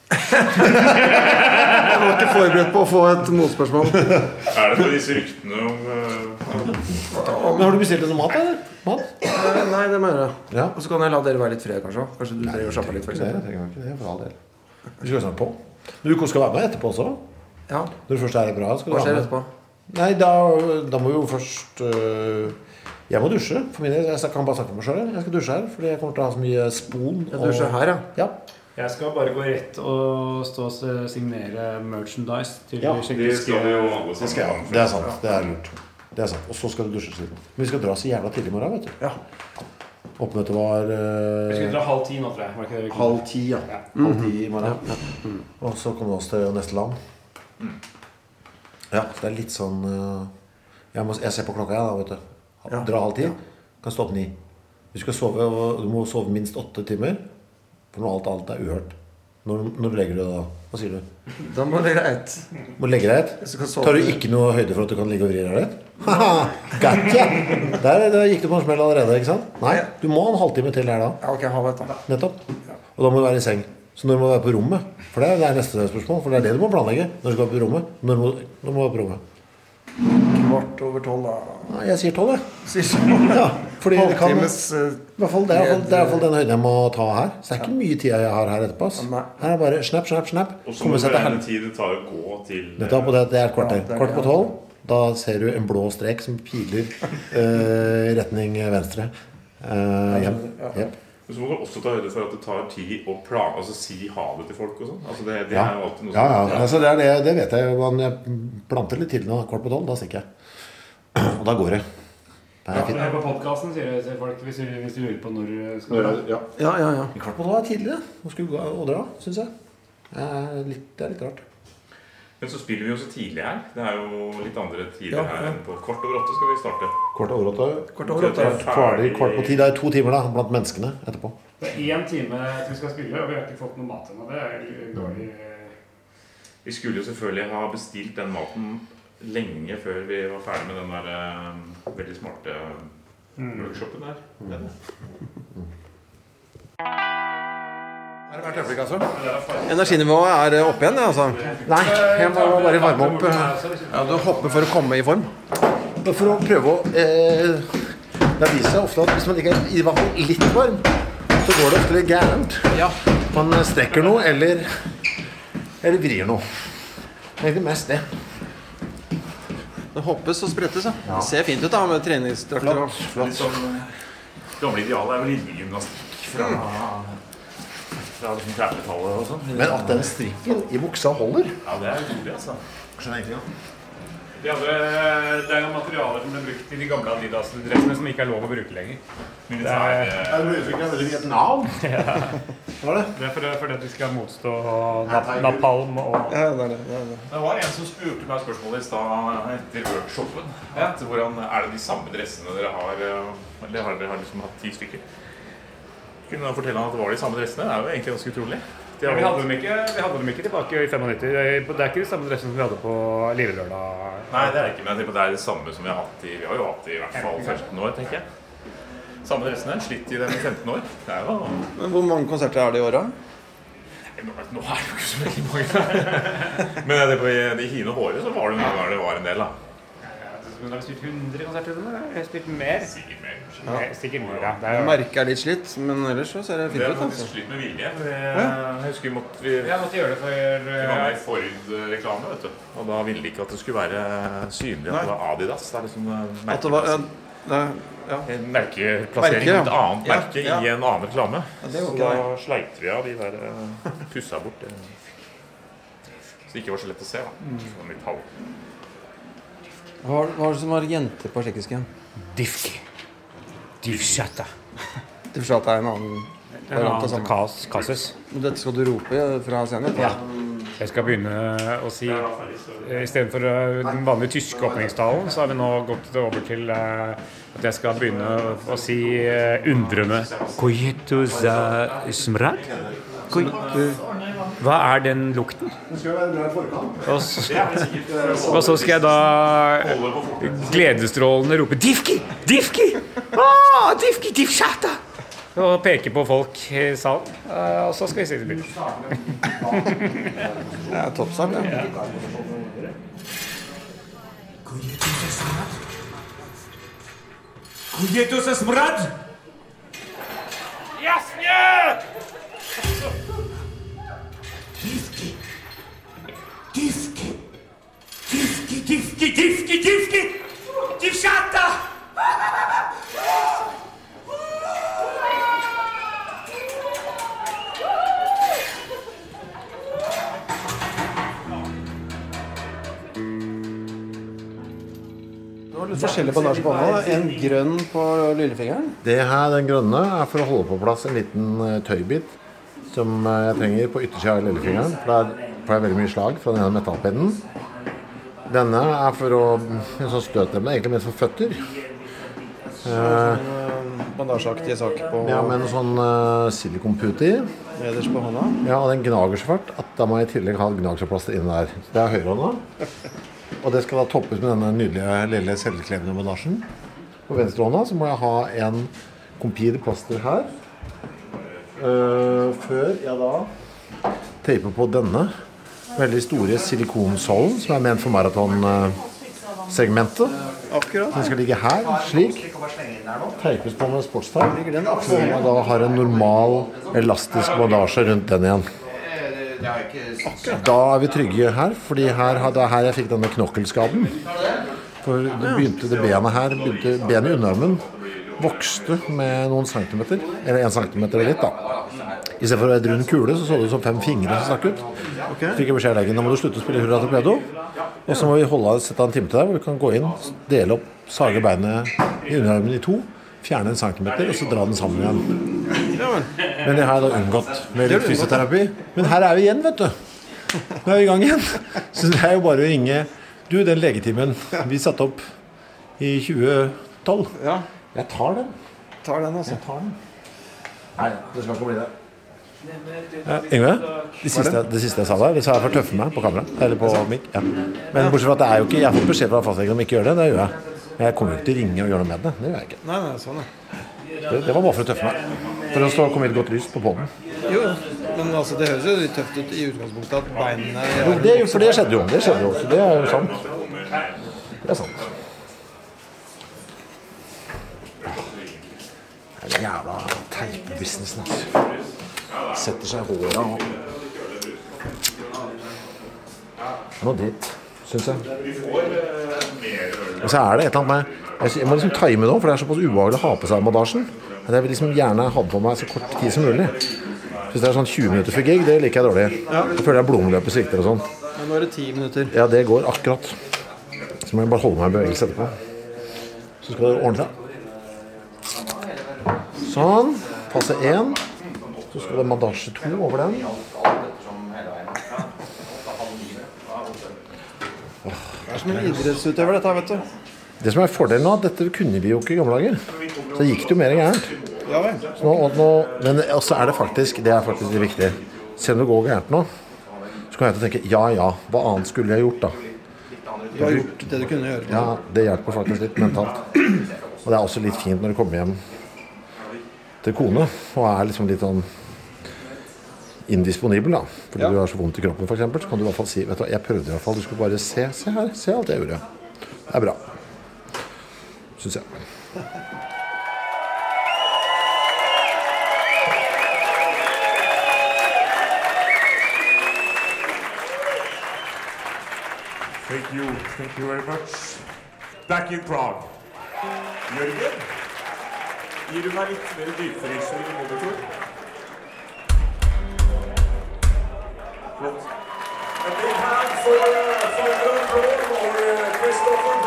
jeg var ikke forberedt på å få et motspørsmål. Er det på disse ryktene om eh, Men har du bestilt noe mat, eller? Mat? Eh, Nei, det må jeg gjøre. Ja. Og så kan jeg la dere være litt fred, kanskje. Kanskje du trenger å slappe litt, for Det eksempel. trenger jeg ikke det, for all del. Vi skal snart på. Men du skal være med etterpå også? Ja, Når du først er i bra, skal du Hva skjer etterpå? Nei, da, da må vi jo først øh, Jeg må dusje. For min del, Jeg kan bare snakke for meg sjøl. Jeg skal dusje her, fordi jeg kommer til å ha så mye spon. Jeg dusjer her, ja. Ja. Jeg skal bare gå rett og stå og signere merchandise til Ja, de Det skal vi jo alle Det skal jeg. Det er sant. Det er lurt. Det er sant. Og så skal du dusje siden. Men vi skal dra så jævla tidlig i morgen, vet du. Ja. Oppmøtet var Vi øh, skulle dra halv ti nå, tror jeg. Var ikke det halv ti, ja. Halv ti i morgen. Og så kommer vi oss til neste land. Ja, det er litt sånn uh... jeg, må, jeg ser på klokka, jeg, da, vet du. Ja. Dra halv ti. Kan stå opp ni. Du skal sove, og du må sove minst åtte timer. For noe alt annet er uhørt. Når, når du legger deg da? Hva sier du? Da må du legge deg ett. Må legge deg et? Jeg. Tar du ikke noe høyde for at du kan ligge og vri deg litt? Haha, gotcha! Der, der gikk du på en smell allerede, ikke sant? Nei, du må ha en halvtime til her da. Ja, ok, halv ett, da. Nettopp. Og da må du være i seng. Så når du må være på rommet? For det er, det er neste spørsmål. For det er det du må planlegge når du skal være på rommet. Når må, når må være på rommet? Kvart over tolv, da. Jeg sier tolv, jeg. Sier. Ja, fordi det kan, i eh, hvert fall, det, er i hvert fall, det er i hvert fall den høyden jeg må ta her. Så det er ikke mye tid jeg har her etterpå. Her er bare snap, snap, snap. Og så må du helvete. tid det tar å gå til Nettopp, på det, det er et kvarter. Ja, er Kvart på tolv. Da ser du en blå strek som piler eh, i retning venstre. Eh, hjem. Jep. Men så må du også ta høyde for at det tar tid å plan, altså si ha det til folk og sånn. Altså det, det Ja. er jo alltid noe Ja, ja. som Altså, det, er det, det vet jeg. Men jeg planter litt tidlig nå. Kvart på tolv. Da stikker jeg. Og da går det. Det er fint. Hør på podkasten, sier sier folk, hvis de, hvis de lurer på når du skal dra. Ja. Ja, ja, ja. Kvart på tolv er tidlig, det. Nå skal vi gå og dra, syns jeg. Det er litt, det er litt rart. Men så spiller vi jo så tidlig her. Det er jo litt andre tider Ja, her ja. enn på kvart over åtte skal vi starte. Kvart over åtte. Kvart over åtte. Ferdig kvart på ti. Det er to timer da, blant menneskene etterpå. Det er én time til vi skal spille, og vi har ikke fått noe mat ennå. Det er dårlig Vi skulle jo selvfølgelig ha bestilt den maten lenge før vi var ferdig med den der uh, veldig smarte workshopen der. Den. Er det hvert øyeblikk, altså? Energinivået er eh, oppe igjen, det, altså. Nei, jeg må bare varme opp. eh, Ja, Du hopper for å komme i form. For å prøve å eh, Det viser seg ofte at hvis man ikke er i hvert fall litt varm, så går det ofte litt gærent. Ja. Man strekker noe eller Eller vrir noe. Det er egentlig mest det. Det hoppes og sprettes, ja. Det ser fint ut da med treningsdrakter. og- Litt sånn Gamle idealet er vel linjegymnastikk fra, fra liksom 30-tallet og sånn. Men at den strikken i buksa holder Ja, det er rolig, altså. Skjønner jeg ikke. De hadde, det er noen materialer som ble brukt i de gamle Adidas-dressene som ikke er lov å bruke lenger. Det er, ble veldig Vietnam. Var det? det er fordi for at de skal motstå nap napalm og Ja, det er det. det, er det. Det var en som spurte meg spørsmålet i stad etter workshopen. At hvordan, er det de samme dressene dere har eh, Eller har dere har liksom hatt ti stykker? Kunne du fortelle han at det var de samme dressene? Det er jo egentlig ganske utrolig. Ja, vi, hadde dem ikke, vi hadde dem ikke tilbake i 95. Det er ikke de samme dressene som vi hadde på Lillelørdag? Nei, det er ikke, men jeg tenker på det er det samme som vi har hatt i Vi har jo hatt i i hvert fall 15 år, tenker jeg. Samme dressene. Slitt i dem i 15 år. Det er jo Men hvor mange konserter er det i året? Nå nå er det jo ikke så veldig mange. Men det på i hine håret så var det noen ganger det var en del, da. Har vi spilt 100 konserter? eller? Jeg har spilt mer. Sikkert mer. Ja. Sikkert mer, ja. Det er jo er litt slitt, men ellers så ser det Det fint er ut. faktisk altså. slitt med vilje. Jeg, jeg husker vi måtte vi, Jeg måtte gjøre det for Vi var med i Ford-reklame, vet du. Og da ville de ikke at det skulle være synlig at Nei. det var Adidas. Det er liksom merkeplassering. At det var, ja, ja. En merkeplassering Merke, et annet merke ja. i en annen reklame. Ja, så da sleit vi av de der eh, Pussa bort. Så det ikke var så lett å se, da. Mm. Sånn litt halv. Hva hva er det som var jenter på tsjekkisk igjen? Divki. Divsjata. Det er en annen En variant av kas, kasus. Men Dette skal du rope fra scenen? Ja. Jeg skal begynne å si eh, Istedenfor uh, den vanlige tyske åpningstalen, så har vi nå gått over til eh, at jeg skal begynne å, si eh, undrende Kojetu za smrad? Koj- Hva er den lukten? Den skal være bra i forkant. Og så, og så skal jeg da gledesstrålende rope 'Difki! Difki! Ah, difki! divshata!' Og peke på folk i salen. Eh, Og så skal vi si til bilen Det er toppstart, ja. Kojetu se Divki! Divki, divki, divki, divki! Det var litt forskjellig bandasje på hånda. En grønn på lillefingeren. Det her, den grønne, er for å holde på plass en liten eh, tøybit som eh, jeg trenger på yttersida av lillefingeren. For det er, jeg veldig mye slag fra den ene metallpennen. Denne er for å en sånn støtdemme, egentlig mest for føtter. En bandasjeaktig sak på Ja, med en sånn uh, silikonpute i. nederst på hånda. Ja, og den gnager så fælt at da må jeg i tillegg ha gnagsårplaster inni der. Det er høyrehånda. Og det skal da toppes med denne nydelige lille selvklebende bandasjen. På venstrehånda så må jeg ha en compir-plaster her. Eh, før jeg da teiper på denne veldig store silikonsålen som er ment for maratonsegmentet. Akkurat. Den skal ligge her, slik. Teipes på med sportsteip. Før jeg da har en normal elastisk bandasje rundt den igjen. Da er vi trygge her, fordi her, det er her jeg fikk denne knokkelskaden. For det begynte det benet her, begynte, benet i underarmen vokste med noen centimeter, eller en centimeter eller litt, da. Istedenfor et rund kule, så så det ut som fem fingre som stakk ut. Fikk jeg beskjed av legen nå må du slutte å spille hurra torpedo. Og så må vi holde sette en time til deg hvor du kan gå inn, dele opp, sage beinet i underarmen i to, fjerne en centimeter, og så dra den sammen igjen. Men det har jeg da unngått med litt fysioterapi. Men her er vi igjen, vet du. Nå er vi i gang igjen. Så det er jo bare å ringe Du, den legetimen vi satte opp i 2012 Ja, Jeg tar den. tar den, altså. Jeg tar den. Nei, det skal ikke bli det. Ja, Yngve, det siste, det siste jeg sa der, det sa jeg for å tøffe meg på kamera. Eller på mic. Ja. Men bortsett fra at det er jo ikke Jeg har fått beskjed fra fastlegen om ikke å gjøre det. Det gjør jeg. Men jeg kommer jo ikke til å ringe og gjøre noe med det. Det gjør jeg ikke. Nei, nei, sånn, er. Det, det var bare for å tøffe meg. For å stå, komme i et godt lys på poden. Jo, men altså, det høres jo litt tøft ut i utgangspunktet at beinene Jo, det, for det skjedde jo. Det skjedde jo. også. det er jo sant. Det er sant. Det er den jævla teipebusinessen, altså. Setter seg i håra og Noe dritt, syns jeg. Og så er det et eller annet med Jeg jeg må liksom time det òg, for det er såpass ubehagelig å ha på seg bandasjen. Men jeg vil liksom gjerne ha den på meg så kort tid som mulig. Hvis det er sånn 20 minutter for gig, det liker jeg dårlig. Da føler jeg blodomløpet svikter og sånn. Men nå er det 10 minutter. Ja, det går akkurat. Så må jeg bare holde meg i bevegelse etterpå. Så skal det ordne seg. Sånn. Passe én. Så skal det mandasje to over den. Det er som en idrettsutøver, dette her, vet du. Det som er fordelen nå, dette kunne vi jo ikke i gamle dager. Så gikk det jo mer gærent. Ja vel. Så nå, og nå, men også er det faktisk Det er faktisk litt viktig. Selv om det går gærent nå, så kan jeg til å tenke ja ja, hva annet skulle jeg gjort da? Du har gjort det du kunne gjøre. Ja, det hjelper faktisk litt mentalt. Og det er også litt fint når du kommer hjem til kone og er liksom litt sånn indisponibel, da. Fordi Ja. du har så vondt i kroppen, f.eks. Så kan du i hvert fall si Vet du hva, jeg prøvde i hvert fall. Du skulle bare se. Se her. Se alt jeg gjorde. Det er bra. Syns jeg. Thank you. Thank you very much. Back in Prague. Jørgen, gir du meg litt mer? Flott. For Fabian Blom or uh, Christopher.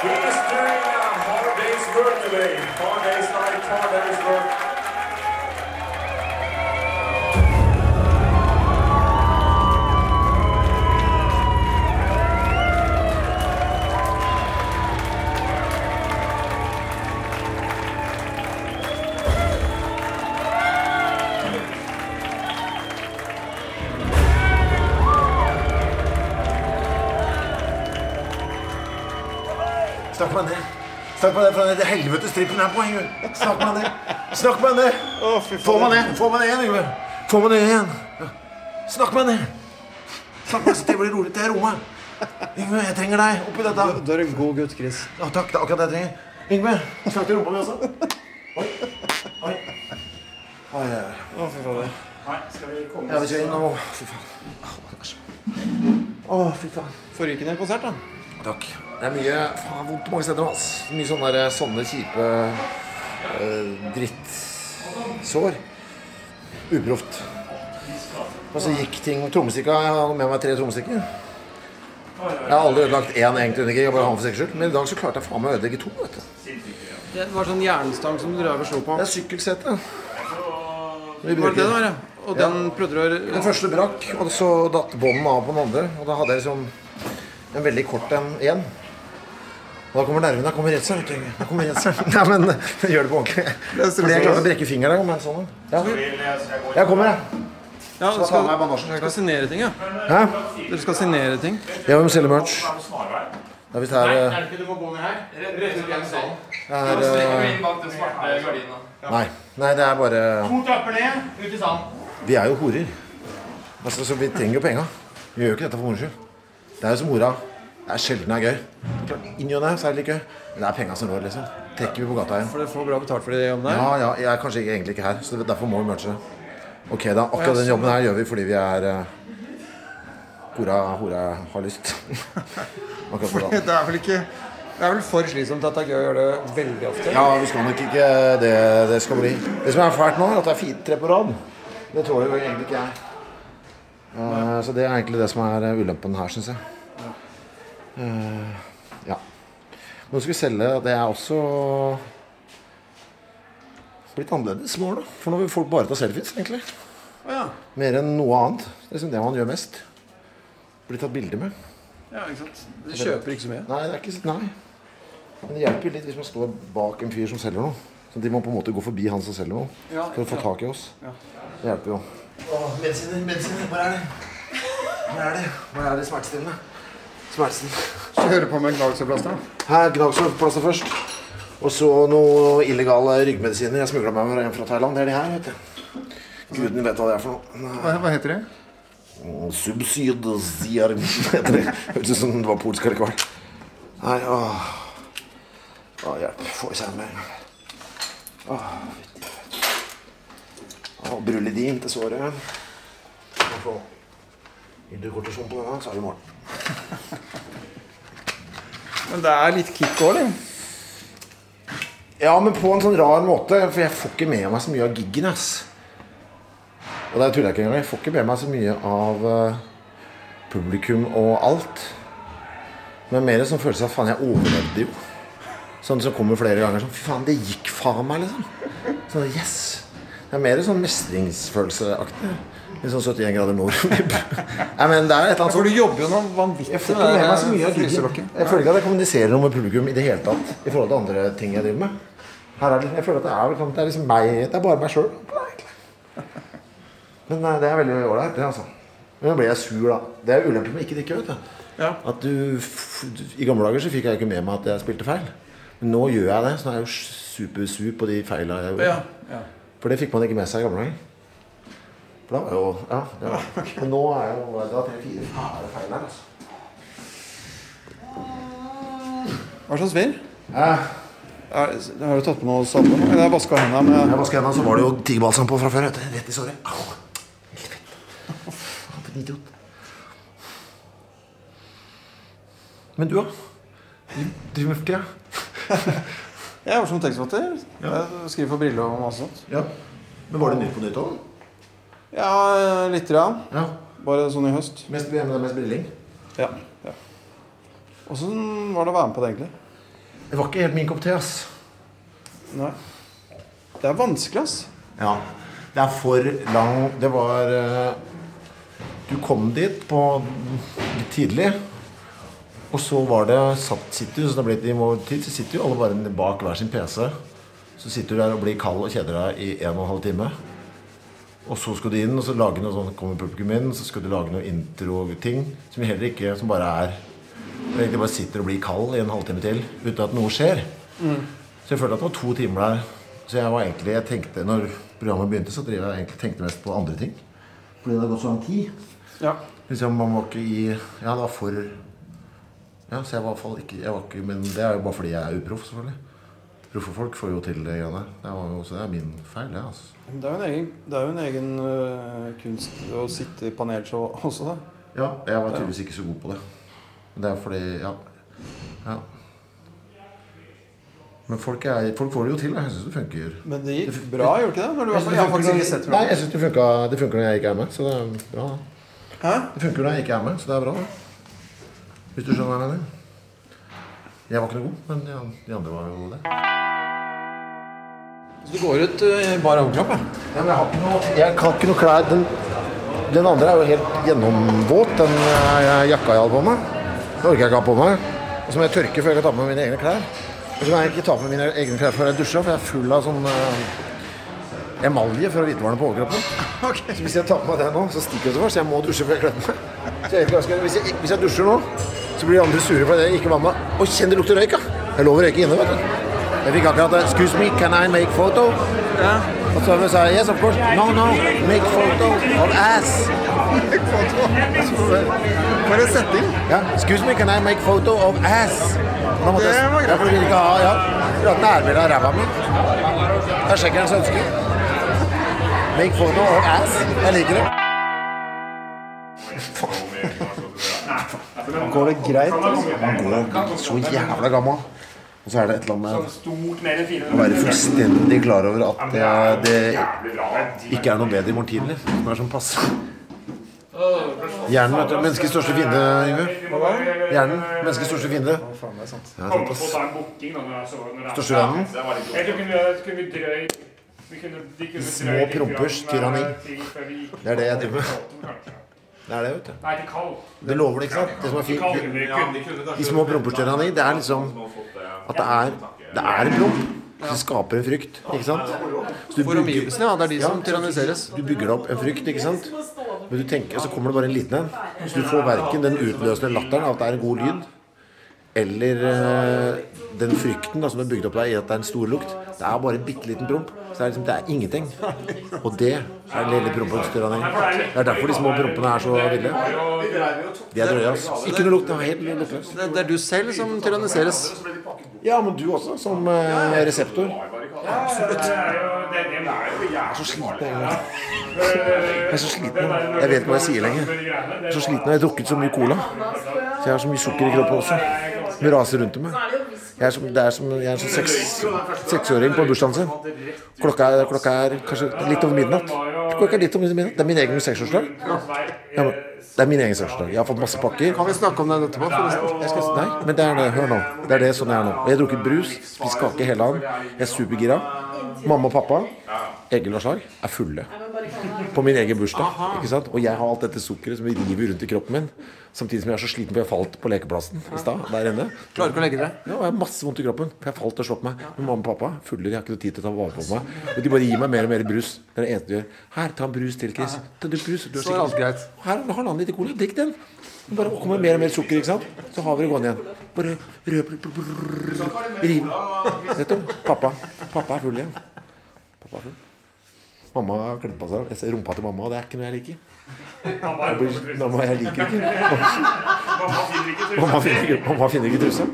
He is doing hard day's work today. Hard day's work. Snakk meg ned. Snakk meg ned fra den helvetes trippen her på, Yngve. Snakk meg ned. Snakk meg ned. Få meg ned. Få meg ned igjen, Yngve. Få meg ned igjen. Snakk meg ned. Snakk meg så det blir rolig til jeg rommet. Yngve, jeg trenger deg oppi dette. Du er en god gutt, Chris. Ja, takk, det er akkurat det jeg trenger. Yngve, snakk til rumpa mi også. Oi. Oi. Oi, oi. Å, fy fader. Ja, vi skal inn nå. Fy faen. Å, fy faen. Forrykende konsert, da. Takk. Det er mye faen, vondt mange steder. ass. Mye sånne, der, sånne kjipe uh, drittsår. Uproft. Og så gikk ting trommestikka. Jeg hadde med meg tre trommestikker. Jeg har aldri ødelagt én egentlig gig. Jeg bare har for sikkerhets skyld. Men i dag så klarte jeg faen meg å ødelegge to. vet du. Det var sånn jernstang som du drev og slo på. Det er sykkelsete. Vi Var det det var, ja? Og den prøvde du å Den første brakk, og så datt bånden av på den andre. Og da hadde jeg liksom en veldig kort en igjen. Og da kommer nervene. Da kommer redselen. Da kommer redselen. Nei, men gjør det på ordentlig. Fordi jeg klarte å brekke fingeren med en sånn. Ja. Jeg kommer, jeg. Ja, du skal, skal signere ting, ja. Hæ? Dere skal signere ting. Jeg må selge merch. Ja, er visst her eh, Er det ikke du må gå ned her? Rett ut gjennom salen. her, eh. Nei. Nei, det er bare To trapper ned, ut i salen. Vi er jo horer. Altså, så vi trenger jo penga. Vi gjør jo ikke dette for moro skyld. Det er jo som mora. Det er sjelden det er gøy. Klart, I og ne er det litt gøy. Men det er penga som rår, liksom. Trekker vi på gata igjen. For dere får bra betalt for det jobbene der. Ja, ja, jeg er kanskje ikke, egentlig ikke her, så derfor må vi merge. Ok, da. Akkurat den jobben her gjør vi fordi vi er uh, Hora, hora har lyst. Akkurat på. Det er vel ikke Det er vel for slitsomt at det er gøy å gjøre det veldig ofte? Ja, vi skal nok ikke det det skal bli. Det som er fælt nå, er at det er fire tre på rad. Det tåler jo egentlig ikke jeg. Eh, så det er egentlig det som er eh, ulempen her, syns jeg. Eh, ja. Nå skal vi selge. Det er også blitt annerledes i da. For nå vil folk bare ta selfies, egentlig. Ja. Mer enn noe annet. Det er liksom det man gjør mest. Blir tatt bilder med. ja, ikke sant. Du kjøper ikke så mye. Nei, det er ikke Nei. Men det hjelper litt hvis man står bak en fyr som selger noe. Så de må på en måte gå forbi han som selger noe, Ja, for å få tak i oss. Ja. Det hjelper jo. Åh, medisiner, medisiner, hvor er det? Hvor er det? Hvor er det smertestillende? Smertestillende. Kjøre på med gnagsårplaster. Her, gnagsårplaster først. Og så noe illegale ryggmedisiner. Jeg smugla meg med en fra Thailand. Det er de her, vet du. Guden vet hva det er for noe. Hva, hva heter de? Subsidiarm heter det. Hørtes ut som det var polsk allikevel. Nei, åh. Åh, hjelp. Få i seg en mer. Åh. Åh, Brulidin til såret. Og få hydrokortisjon på denne, så er det i morgen. Men det er litt kick òg, eller? Ja, men på en sånn rar måte, for jeg får ikke med meg så mye av giggen, ass. Og det tuller jeg ikke engang. Jeg får ikke med meg så mye av eh, publikum og alt. Men mer sånn følelse av faen, jeg overlevde jo. Sånn som kommer flere ganger. Sånn, Fy faen, det gikk faen meg, liksom. Sånn, yes. Det er mer sånn mestringsfølelseaktig. Litt sånn 71 grader nord. Nei, men det er et eller annet For du jobber jo noe vanvittig jeg får ikke med meg så mye av giggen. fryselokket. Jeg føler ikke at jeg kommuniserer noe med publikum i det hele tatt. I forhold til andre ting jeg driver med. Her er det, jeg føler at det er, liksom- det er liksom meg Det er bare meg sjøl. Men det er veldig ålreit, det, altså. Men nå blir jeg sur, da. Det er ulempen med ikke drikke, vet du. Ja. At du I gamle dager så fikk jeg ikke med meg at jeg spilte feil. Men nå gjør jeg det, så nå er jeg jo supersur på de feila jeg gjorde. Ja, ja. For det fikk man ikke med seg i gamle dager. For da var jo Ja. ja. Men nå er jo det var tre-fire fæle feil her, altså. Hva slags vær? Eh, Er, har du tatt på noe salve? nå? Jeg har vaska hendene med jeg vaska hendene, så var det jo tigerbalsam på fra før. vet du. Rett i såret. Au. For en idiot. Men du, da? Ja. driver med for tida? Jeg jobber som tekstforfatter. Jeg skriver for Brille og masse sånt. Ja. Men var det Nytt på Nytt òg? Ja, lite grann. Ja. Bare sånn i høst. Mest, mest brilling? Ja. ja. Åssen var det å være med på det, egentlig? Det var ikke helt min kopp te, ass. Nei. Det er vanskelig, ass. Ja. Det er for lang Det var eh, Du kom dit på litt tidlig. Og så var det satt, sitter så det ble litt i vår tid, så sitter jo alle bare bak hver sin PC. Så sitter du der og blir kald og kjeder deg i en og en halv time. Og så skal du inn og så lage noe sånn, kommer publikum inn, så skal du lage noe intro-ting som heller ikke Som bare er Du egentlig bare sitter og blir kald i en halvtime til uten at noe skjer. Så jeg følte at det var to timer der. Så jeg var egentlig Jeg tenkte Når programmet begynte, så drev jeg egentlig tenkte mest på andre ting. Fordi det hadde gått så lang tid. Ja. Liksom, man var ikke i Ja, det var for Ja, så jeg var i hvert fall ikke, jeg var ikke Men det er jo bare fordi jeg er uproff, selvfølgelig. Proffe folk får jo til det greiene. Det, var jo, så det er min feil, det. altså. Det er jo en egen, det er jo en egen øh, kunst å sitte i panelshow også, da. Ja, jeg var tydeligvis ikke så god på det. Men det er fordi Ja. ja. Men folk, er, folk får det jo til. Jeg syns det funker. Men det gikk bra, gjorde ikke det? Når du Jeg har faktisk ikke sett Nei, jeg synes det funka, når jeg ikke er med. Så det er bra. Hæ? Det funker når jeg ikke er med, så det er bra. da. Hvis du skjønner hva jeg mener. Jeg var ikke noe god, men de, de andre var jo gode. Så du går ut i bar overkropp, ja? Men jeg har ikke noe, jeg kan ikke noe klær den, den andre er jo helt gjennomvåt, den jeg, jakka jeg hadde på meg. Den orker jeg ikke ha på meg. Og så må jeg tørke før jeg kan ta på meg mine egne klær. Og så må jeg ikke ta på meg mine egne klær før jeg dusjer, for jeg er full av sånn uh, emalje fra hvitevarene på overkroppen. Så hvis jeg tar på meg det nå, så stikker det så fort, så jeg må dusje før jeg kler på meg. Hva. Hvis jeg, hvis jeg dusjer nå, så blir de andre sure fordi jeg ikke var med. Og kjenn det lukter røyk, da! Jeg lover røyke inne, vet du. Jeg fikk akkurat det. 'Excuse me, can I make photo?' Ja. Og så sa jeg 'Yes, of course'. 'No, no, make photo of ass'. For en setting! Ja, 'Excuse me, can I make photo of ass'? Nå måtte Det var greit. ja, for du vil ikke ha ja, ha nærbilde av ræva mi. Det er sjekkerens ønske. Make photo of ass. Jeg liker det. Går det greit? Han går så jævla gammel. Og så er det et eller annet med å være fullstendig klar over at det, det ikke er noe bedre i morgen tidlig. Som er sånn passe. Hjernen, vet du. Menneskets største fiende, Yngve. Hjernen. Menneskets største fiende. Sant, å ass. ta en booking da, når jeg så- når jeg- Største vennen? Små prompers tyranni. eh, gikk Det er det jeg driver med. Det er det, vet du. Nei, til kald. Det lover det, ikke sant? Det som er fint. de små små promperstyrene, det er liksom at det er, det er en promp. Det skaper en frykt, ikke sant? Så du For omgivelsene, ja. Det er de som tyranniseres. du bygger opp en frykt, ikke sant? Men du tenker, så kommer det bare en liten en. Så du får verken den utløsende latteren av at det er en god lyd, eller eh, den frykten da, som er bygd opp der i at det er en stor lukt. Det er bare en bitte liten promp. Så det er, liksom, det er ingenting. Og det er den lille prompens tyranni. Det er derfor de små prompene er så ville. De er drøye, altså. Ikke noe lukt. Det helt luktløst. Det, det er du selv som tyranniseres. Ja, men du også, som eh, reseptor. Absolutt. Jeg jo det, det er så sliten jeg er. Er så sliten. Jeg vet ikke hva jeg sier lenger. Jeg er så sliten. Jeg har drukket så mye cola. Så jeg har så mye sukker i kroppen også. Det raser rundt om meg. Jeg er som, det er som, jeg er som seks, seksåring på bursdagen sin. Klokka er, klokka er kanskje litt over midnatt. Klokka er litt over midnatt. Det er min egen seksårsdag. Ja, det er min egen seksårsdag. Jeg har fått masse pakker. Kan vi snakke om den etterpå? Skal, nei, men det er det. Hør nå. Det er det sånn jeg er nå. Jeg har drukket brus, spist kake hele dagen. Jeg er supergira. Mamma og pappa, Egil og Slag, er fulle. På min egen bursdag. ikke sant? Og jeg har alt dette sukkeret som river rundt i kroppen min. Samtidig som jeg er så sliten for jeg falt på lekeplassen i stad. Der inne. Klarer ikke å legge deg? Ja, og jeg har masse vondt i kroppen. For jeg falt og slått meg. Men mamma og pappa fulle, de har ikke noe tid til å ta vare på meg. Og de bare gir meg mer og mer brus. Det er det eneste de gjør. Her, ta en brus til, Chris. Ta du brus. Du har er alt greit. her er halvannen liter cola. Drikk den. Bare kommer mer og mer sukker, ikke sant? Så har vi det gående igjen. Bare røp, riv. Du, pappa. Pappa er full igjen. Pappa er full. Mamma har klemt på seg. Jeg ser rumpa til mamma, og det er ikke noe jeg liker. Jeg blir, mamma, jeg liker ikke. Mamma finner ikke, mamma finner ikke trusa.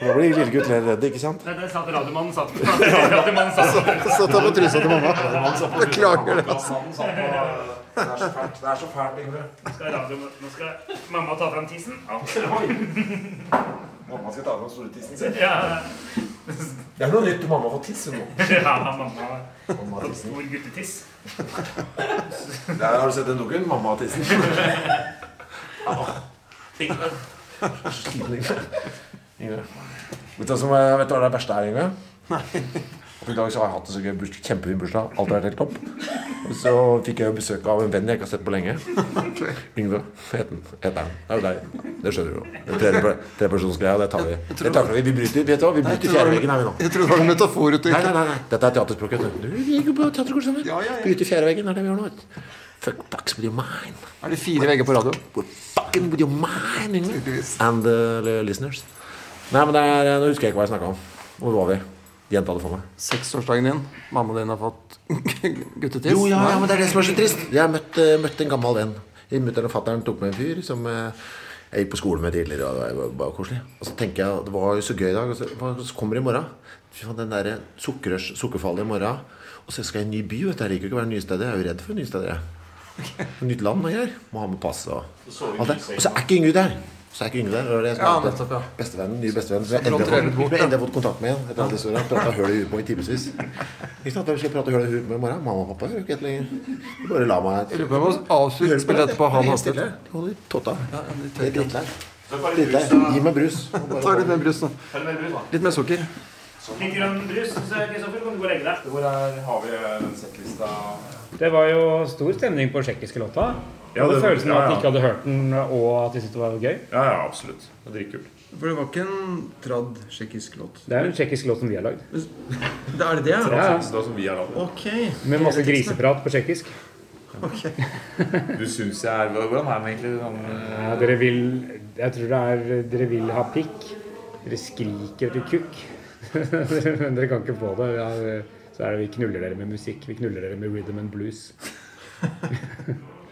Da blir lille gutt mer redd, ikke sant? Det satt radiomannen satt på. Radiomannen satt Så ta på trusa til mamma. Beklager det. Det er så fælt. Det er så fælt, Yngve. Nå skal mamma ta fram tissen. Mamma skal ta fram store tissen sin. Ja, Det er noe nytt om mamma får tiss nå. ja mamma Mamma har tissen. stor guttetiss. Der har du sett den dukken? Mamma og tissen. Vet du hva som er- vet du hva det verste er, Yngve? Og I dag så har jeg hatt en så gøy kjempefin bursdag. Alt har vært helt topp. Og så fikk jeg besøk av en venn jeg ikke har sett på lenge. Yngve het. Heter han. Det er jo deg. Det skjønner du jo. Tredje- det tar vi. Det tar vi. Vi bryter, vet du hva? Vi bryter fjerdeveggen her, vi nå. Jeg trodde det var en metafor Nei, nei, nei, nei. Dette er teaterspråket. Du gikk jo på teaterkurs sammen. Ja, ja, ja. Bryter fjerdeveggen, er det vi gjør nå. Fuck fucks with your mind. Er det fire vegger på radio? Fucking with your mind, Yngve. And the listeners. Nei, men det er, nå husker jeg ikke hva jeg snakka om. Hvor var vi? Gjenta det for meg. Seksårsdagen din. Mamma din har fått guttetiss. Jo, ja, ja, men det er det som er så trist. Jeg møtte, møtt, eh, en gammel venn. Mutter'n og fatter'n tok med en fyr som eh, jeg gikk på skole med tidligere. Og det var bare koselig. Og så tenker jeg det var jo så gøy i dag. Og så, så kommer det i morgen. Den derre sukkerrørs- sukkerfallet i morgen. Og så skal jeg i en ny by. vet du. Jeg liker ikke å være nye steder. Jeg er jo redd for nye steder. jeg. Nytt land og greier. Må ha med pass og alt det. Og så er ikke Yngve der. Så er ikke Yngve der. det det som Ja, nettopp, ja. Bestevennen, ny bestevenn. Som jeg endelig har fått, endelig fått kontakt med igjen. Etter alle disse årene. Prata høl i huet på i timevis. Ikke sant? Hvem skal jeg prate høl i huet med i morgen? Mamma og pappa? gjør ikke det lenger. Bare la meg lurer på om jeg må avslutte spillet etterpå. Han har stille. De holder totta. Det er drittlei. Drittlei. Gi meg brus. Ta litt mer brus, da. Litt mer sukker. Litt grønn brus, så Kristoffer, kan du gå og legge deg. Hvor har vi den settlista? Det var jo stor stemning på tsjekkiske låta. Ja, det- følelsen av ja, at de ikke hadde hørt den, og at de syntes det var gøy. Ja, ja, absolutt. Det er dritkult. For det var ikke en tradd tsjekkisk låt. Det er en tsjekkisk låt som vi har lagd. Det er det det, er? Ja, som vi har laget. Ok. med masse griseprat på tsjekkisk. Du syns jeg er Hvordan er den egentlig? Sånn, Ja, dere vil Jeg tror det er Dere vil ha pikk. Dere skriker etter kukk. Men dere kan ikke få det. Ja, så er det vi knuller dere med musikk. Vi knuller dere med rhythm and blues.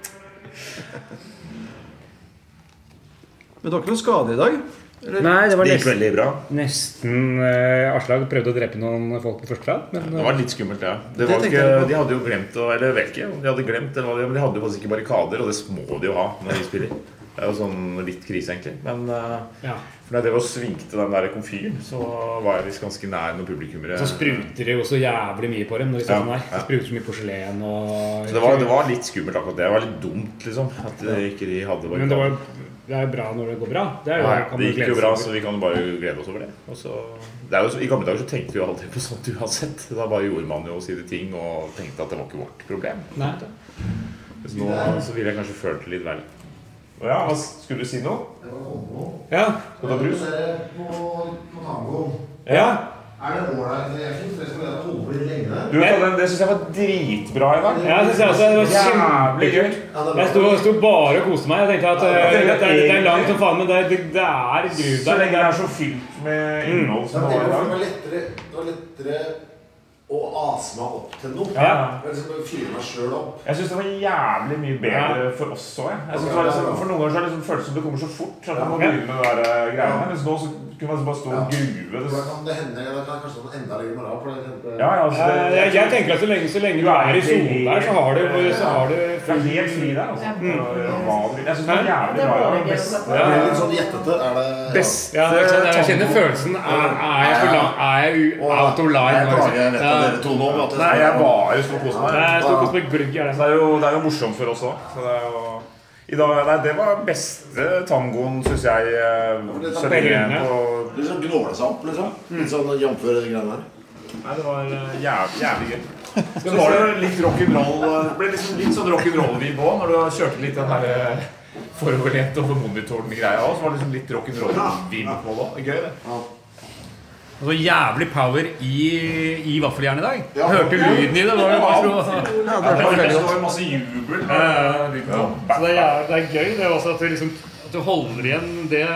Men det var ikke noen skade i dag? Nei, det var det gikk nesten, veldig bra. nesten eh, Aslag prøvde å drepe noen folk på første rad, men Det eh, var litt skummelt, ja. Det Det var tenkte ikke, jeg på. de hadde jo glemt å Eller jeg vet ikke om de hadde glemt eller hva de- Men de hadde jo faktisk ikke barrikader, og det må de jo ha når de spiller. Det er jo sånn litt krise, egentlig. Men uh, ja. for da jeg drev og svingte den der komfyren, så var jeg visst ganske nær noen publikummere. Så spruter det jo så jævlig mye på dem når de Ja, sånn der. ja. Det spruter så mye porselen og Så det var, det var litt skummelt akkurat det. Det var litt dumt, liksom. At ja. ikke de hadde Men det, var, det er bra når det går bra. Det, jo, Ja, kan det gikk jo bra, så vi kan bare glede oss over det. Og så, det jo, så- I gamle dager så tenkte vi jo aldri på sånt uansett. Da bare gjorde man jo sine ting og tenkte at det var ikke vårt problem. Nei. Så nå så ville jeg kanskje følt det litt vel. Å ja, hva skulle du si noe? Ja. Skal du ha brus? På, på tango. ja. Er det ålreit? Jeg syns det skal være litt lenge. Du, den- Det syns jeg var dritbra i dag. Ja, synes jeg også. Det var Jævlig kult. Jeg sto, sto bare og koste meg. Jeg tenkte at eh, det, er, det er langt som faen, men det, det, det er gruv Så lenge det er så fylt med innhold som det var i dag. det var lettere å ase meg opp til noe. Ja. Jeg liksom fyre meg sjøl opp. Jeg syns det var jævlig mye bedre for oss òg. For noen ganger så har det liksom føltes som det kommer så fort. At man må begynne med de der eh, greiene. Mens nå så Kunne bare stå og grue. Det kan det hende det kan kanskje noe enda lenger moral. For det, Ja, ja, altså, Jeg, jeg tenker at så lenge, så lenge du er i sonen der, så har du, så har du det er helt fri der, altså. Hva. Jeg syns det er jævlig bra. Det er det er litt sånn gjettete. Er det Best. ja? Jeg kjenner følelsen. Er, er jeg, for er jeg u- out of line? Jeg klager, jeg liksom? dere to nå. Nei, jeg bare står og koser meg. Det er jo morsomt for oss òg. I dag, nei, det var beste tangoen, syns jeg. Det lenge på Litt sånn gnåle seg opp, liksom. Litt sånn jf. de greiene der. Nei, det var eh, jævlig, jævlig gøy. Så var det litt rock'n'roll Det ble liksom litt sånn rock'n'roll-vib òg, når du kjørte litt den her eh, foroverlent over monitoren-greia òg. Så var det liksom litt rock'n'roll-vib på det. Gøy, det. Og så jævlig power i, i vaffeljernet i dag. Ja. Hørte lyden i det. Var det bare så, Ja, det var veldig Det var masse jubel. så det, er, det er gøy det også at du, liksom, at du holder igjen det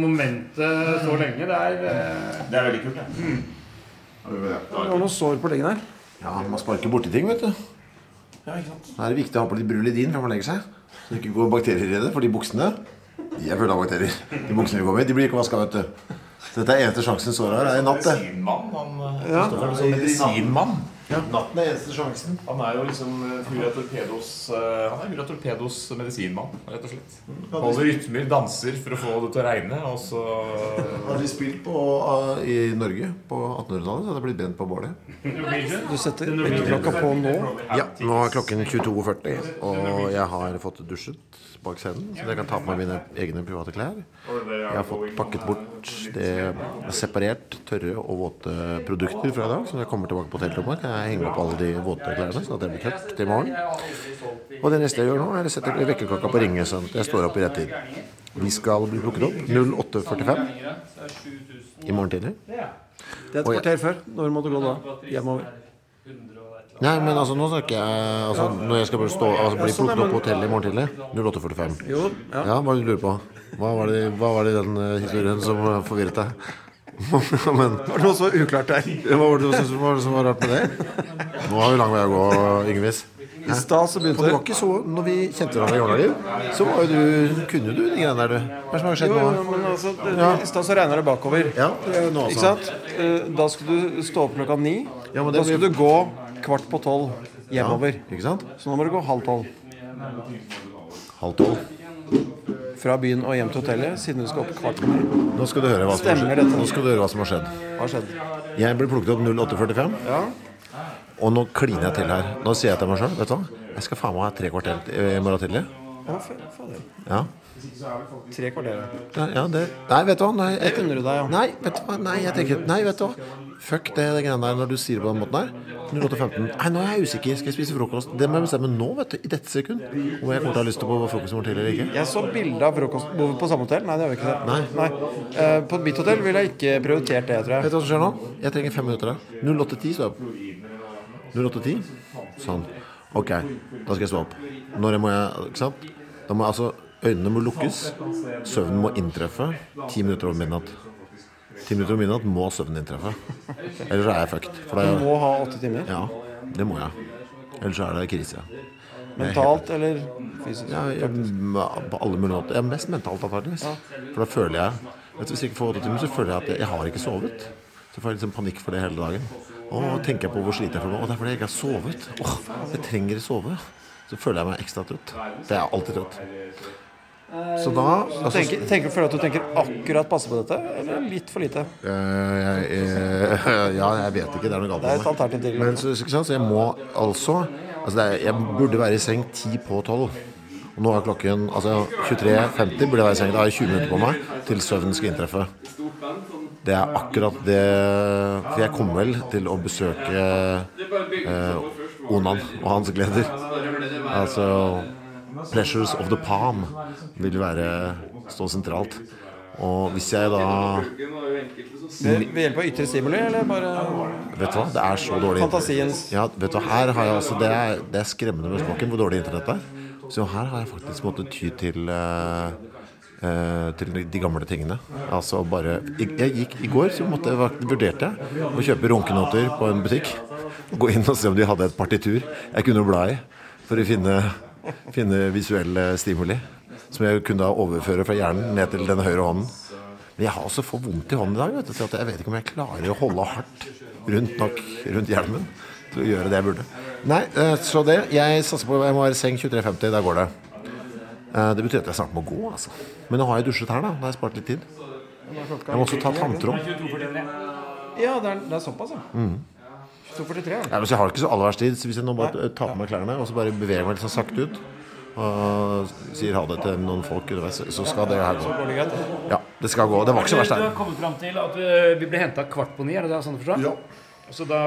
momentet så lenge. Det er eh, Det er veldig kult, det. Det var noen sår på leggen her. Ja, man sparker borti ting, vet du. Ja, ikke sant? Da er det viktig å ha på litt brulidin før man legger seg. Så det ikke går bakterier i det. For de buksene De er fulle av bakterier. De buksene vi går med, de blir ikke vaska, vet du. Så dette er eneste sjansen såret har. Det er i natt, det. Medisinmann. Han, Ja. Er sånn medisinmann. Natten er eneste sjansen. Han er jo liksom eh, Torpedos eh, Han er Fura Torpedos medisinmann, rett og slett. Holder rytmer, danser for å få det til å regne, og så Hadde de spilt på, uh, i Norge på 1800-tallet, så hadde det blitt brent på bålet. Du setter vekkerklokka på nå. Ja, nå er klokken 22.40, og jeg har fått dusjet bak scenen, så jeg kan ta på meg mine egne private klær. Jeg har fått pakket bort det separert tørre og våte produkter fra i dag, så når jeg kommer tilbake på hotellrommet, kan jeg henge opp alle de våte klærne, sånn at det blir tørt til i morgen. Og det neste jeg gjør nå, er å sette vekkerklokka på ringe, sånn at jeg står opp i rett tid. Vi skal bli plukket opp 08.45 i morgen tidlig. Det er et kvarter før. Når må du gå da? Hjemover. Nei, men altså, nå snakker jeg altså, Når jeg skal stå, altså, bli plukket opp på hotellet i morgen tidlig 08.45. Jo, ja. Ja, hva er det du lurer på? Hva var det, hva var det i den eh, historien som eh, forvirret deg? Men Det var noe så uklart der. hva var det du syntes var, som var rart med det? Nå har vi lang vei å gå, Yngvis. I stad så begynte det var ikke så Når vi kjente hverandre i dager, så var jo du Kunne du de greiene der, du? Hva er det som har skjedd Jo, nå? men altså, det, I stad så regner det bakover. Ja, det er jo nå Ikke sant? Eh, Da skulle du stå opp klokka ni. Ja, Da skulle du gå kvart på tolv hjemover. Ikke sant? Så nå må du gå halv tolv. Halv tolv. Fra byen og hjem til hotellet, siden du skal opp kvart på ni. Nå skal du høre hva som Stemmer dette? Nå skal du høre hva som har skjedd. Hva har skjedd? Jeg ble plukket opp 08.45. Ja. Og nå kliner jeg til her. Nå sier jeg til meg sjøl Vet du hva, jeg skal faen meg ha tre kvarter i morgen tidlig. ja fader. Ja. Tre kvarter. Ja, ja, det Nei, vet du hva. Nei, jeg, unner du deg, ja. nei, vet du hva. Nei, jeg tenker Nei, vet du hva. Fuck det, det greiene der når du sier det på den måten her. 08.15. Nei, nå er jeg usikker. Skal jeg spise frokost? Det må jeg bestemme nå, vet du. I dette sekund. Om jeg kommer til å ha lyst til på frokost i morgen tidlig eller ikke. Jeg så bilde av frokostbordet på samme hotell. Nei, det har vi ikke sett. Nei. Eh, på mitt hotell ville jeg ikke prioritert det, tror jeg. Vet du hva som skjer nå? Jeg trenger fem minutter. da. 08.10 står jeg opp. 08.10. Sånn. Ok, da skal jeg stå opp. Når må jeg Ikke sant? Da må jeg altså Øynene må lukkes. Søvnen må inntreffe ti minutter over midnatt. Ti minutter om midnatt må søvnen din treffe. Ellers er jeg fucked. For da Du må ha åtte timer. ja, det må jeg. Ellers er det krise. Mentalt eller fysisk. Ja, jeg, på alle mulige måter. Jeg er mest mentalt antakeligvis. For da føler jeg vet du, Hvis jeg ikke får åtte timer, så føler jeg at jeg, jeg har ikke sovet. Så får jeg liksom panikk for det hele dagen. Og tenker jeg på hvor sliten jeg føler meg. Og det er fordi jeg ikke har sovet. Åh, jeg trenger å sove. Så føler jeg meg ekstra trøtt. Det er jeg alltid trøtt. Så da altså, Tenker, tenker, føler du at du tenker akkurat passe på dette, eller litt for lite? Uh, jeg, eh, Ja, jeg vet ikke. Det er noe galt Det er et med meg. alternativ til. Men så, så jeg må altså Altså det er, Jeg burde være i seng ti på tolv. Og nå er klokken altså 23.50 burde jeg være i seng. Da har jeg 20 minutter på meg til søvnen skal inntreffe. Det er akkurat det For jeg kommer vel til å besøke eh, Onan og hans gleder. Altså Pleasures of the Palm vil være stå sentralt. Og hvis jeg da Ved, hjelp av ytre stimuli, eller bare Vet du hva, det er så dårlig Fantasiens- Ja, vet du hva, her har jeg altså Det er, det er skremmende med smaken hvor dårlig internett er. Så her har jeg faktisk måttet ty til uh, uh, til de gamle tingene. Altså bare Jeg, jeg gikk I går så måtte vurderte jeg å kjøpe runkenoter på en butikk. Gå inn og se om de hadde et partitur jeg kunne bla i for å finne, finne visuelle stimuli. Som jeg kunne da overføre fra hjernen ned til den høyre hånden. Men jeg har også for vondt i hånden i dag. Vet du, så at jeg vet ikke om jeg klarer å holde hardt rundt nok rundt hjelmen til å gjøre det jeg burde. Nei, eh, så det. Jeg satser på jeg må være seng 23.50. Der går det. Eh, Det betyr at jeg snart må gå, altså. Men nå har jeg dusjet her, da. Da har jeg spart litt tid. Jeg må også ta tanntråd. Ja, det er, det er såpass, ja. Mm. 243, ja. Men så jeg har ikke så aller verst tid. Så hvis jeg nå bare tar på meg klærne og så bare beveger meg litt sånn sakte ut og sier ha det til noen folk underveis, så skal det her gå. Ja, det skal gå. Det var ikke så verst Du har kommet fram til at uh, vi ble henta kvart på ni, er det det sånn du forstår? Ja. Så da,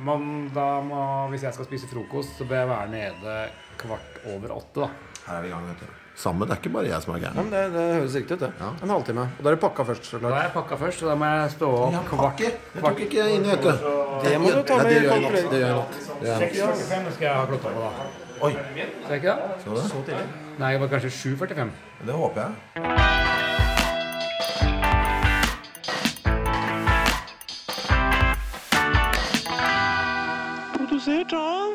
man, da må, hvis jeg skal spise frokost, så bør jeg være nede kvart over åtte, da. Her er vi i gang, vet du. Sammen. Det er ikke bare jeg som er Ja, gæren. men det, det høres riktig ut, det. En halvtime. Og da er det pakka først, så klart. Da er jeg pakka først, så da må jeg stå opp ja, kvart Det tok ikke inn, vet du. Det må du ta med Ja. Det gjør jeg natt. Det gjør jeg natt. 6.45 skal jeg ha klokka på, da. Oi, Ser jeg ikke det? så det? Så tidlig. Nei, det var kanskje 7.45. Det håper jeg. Produsert av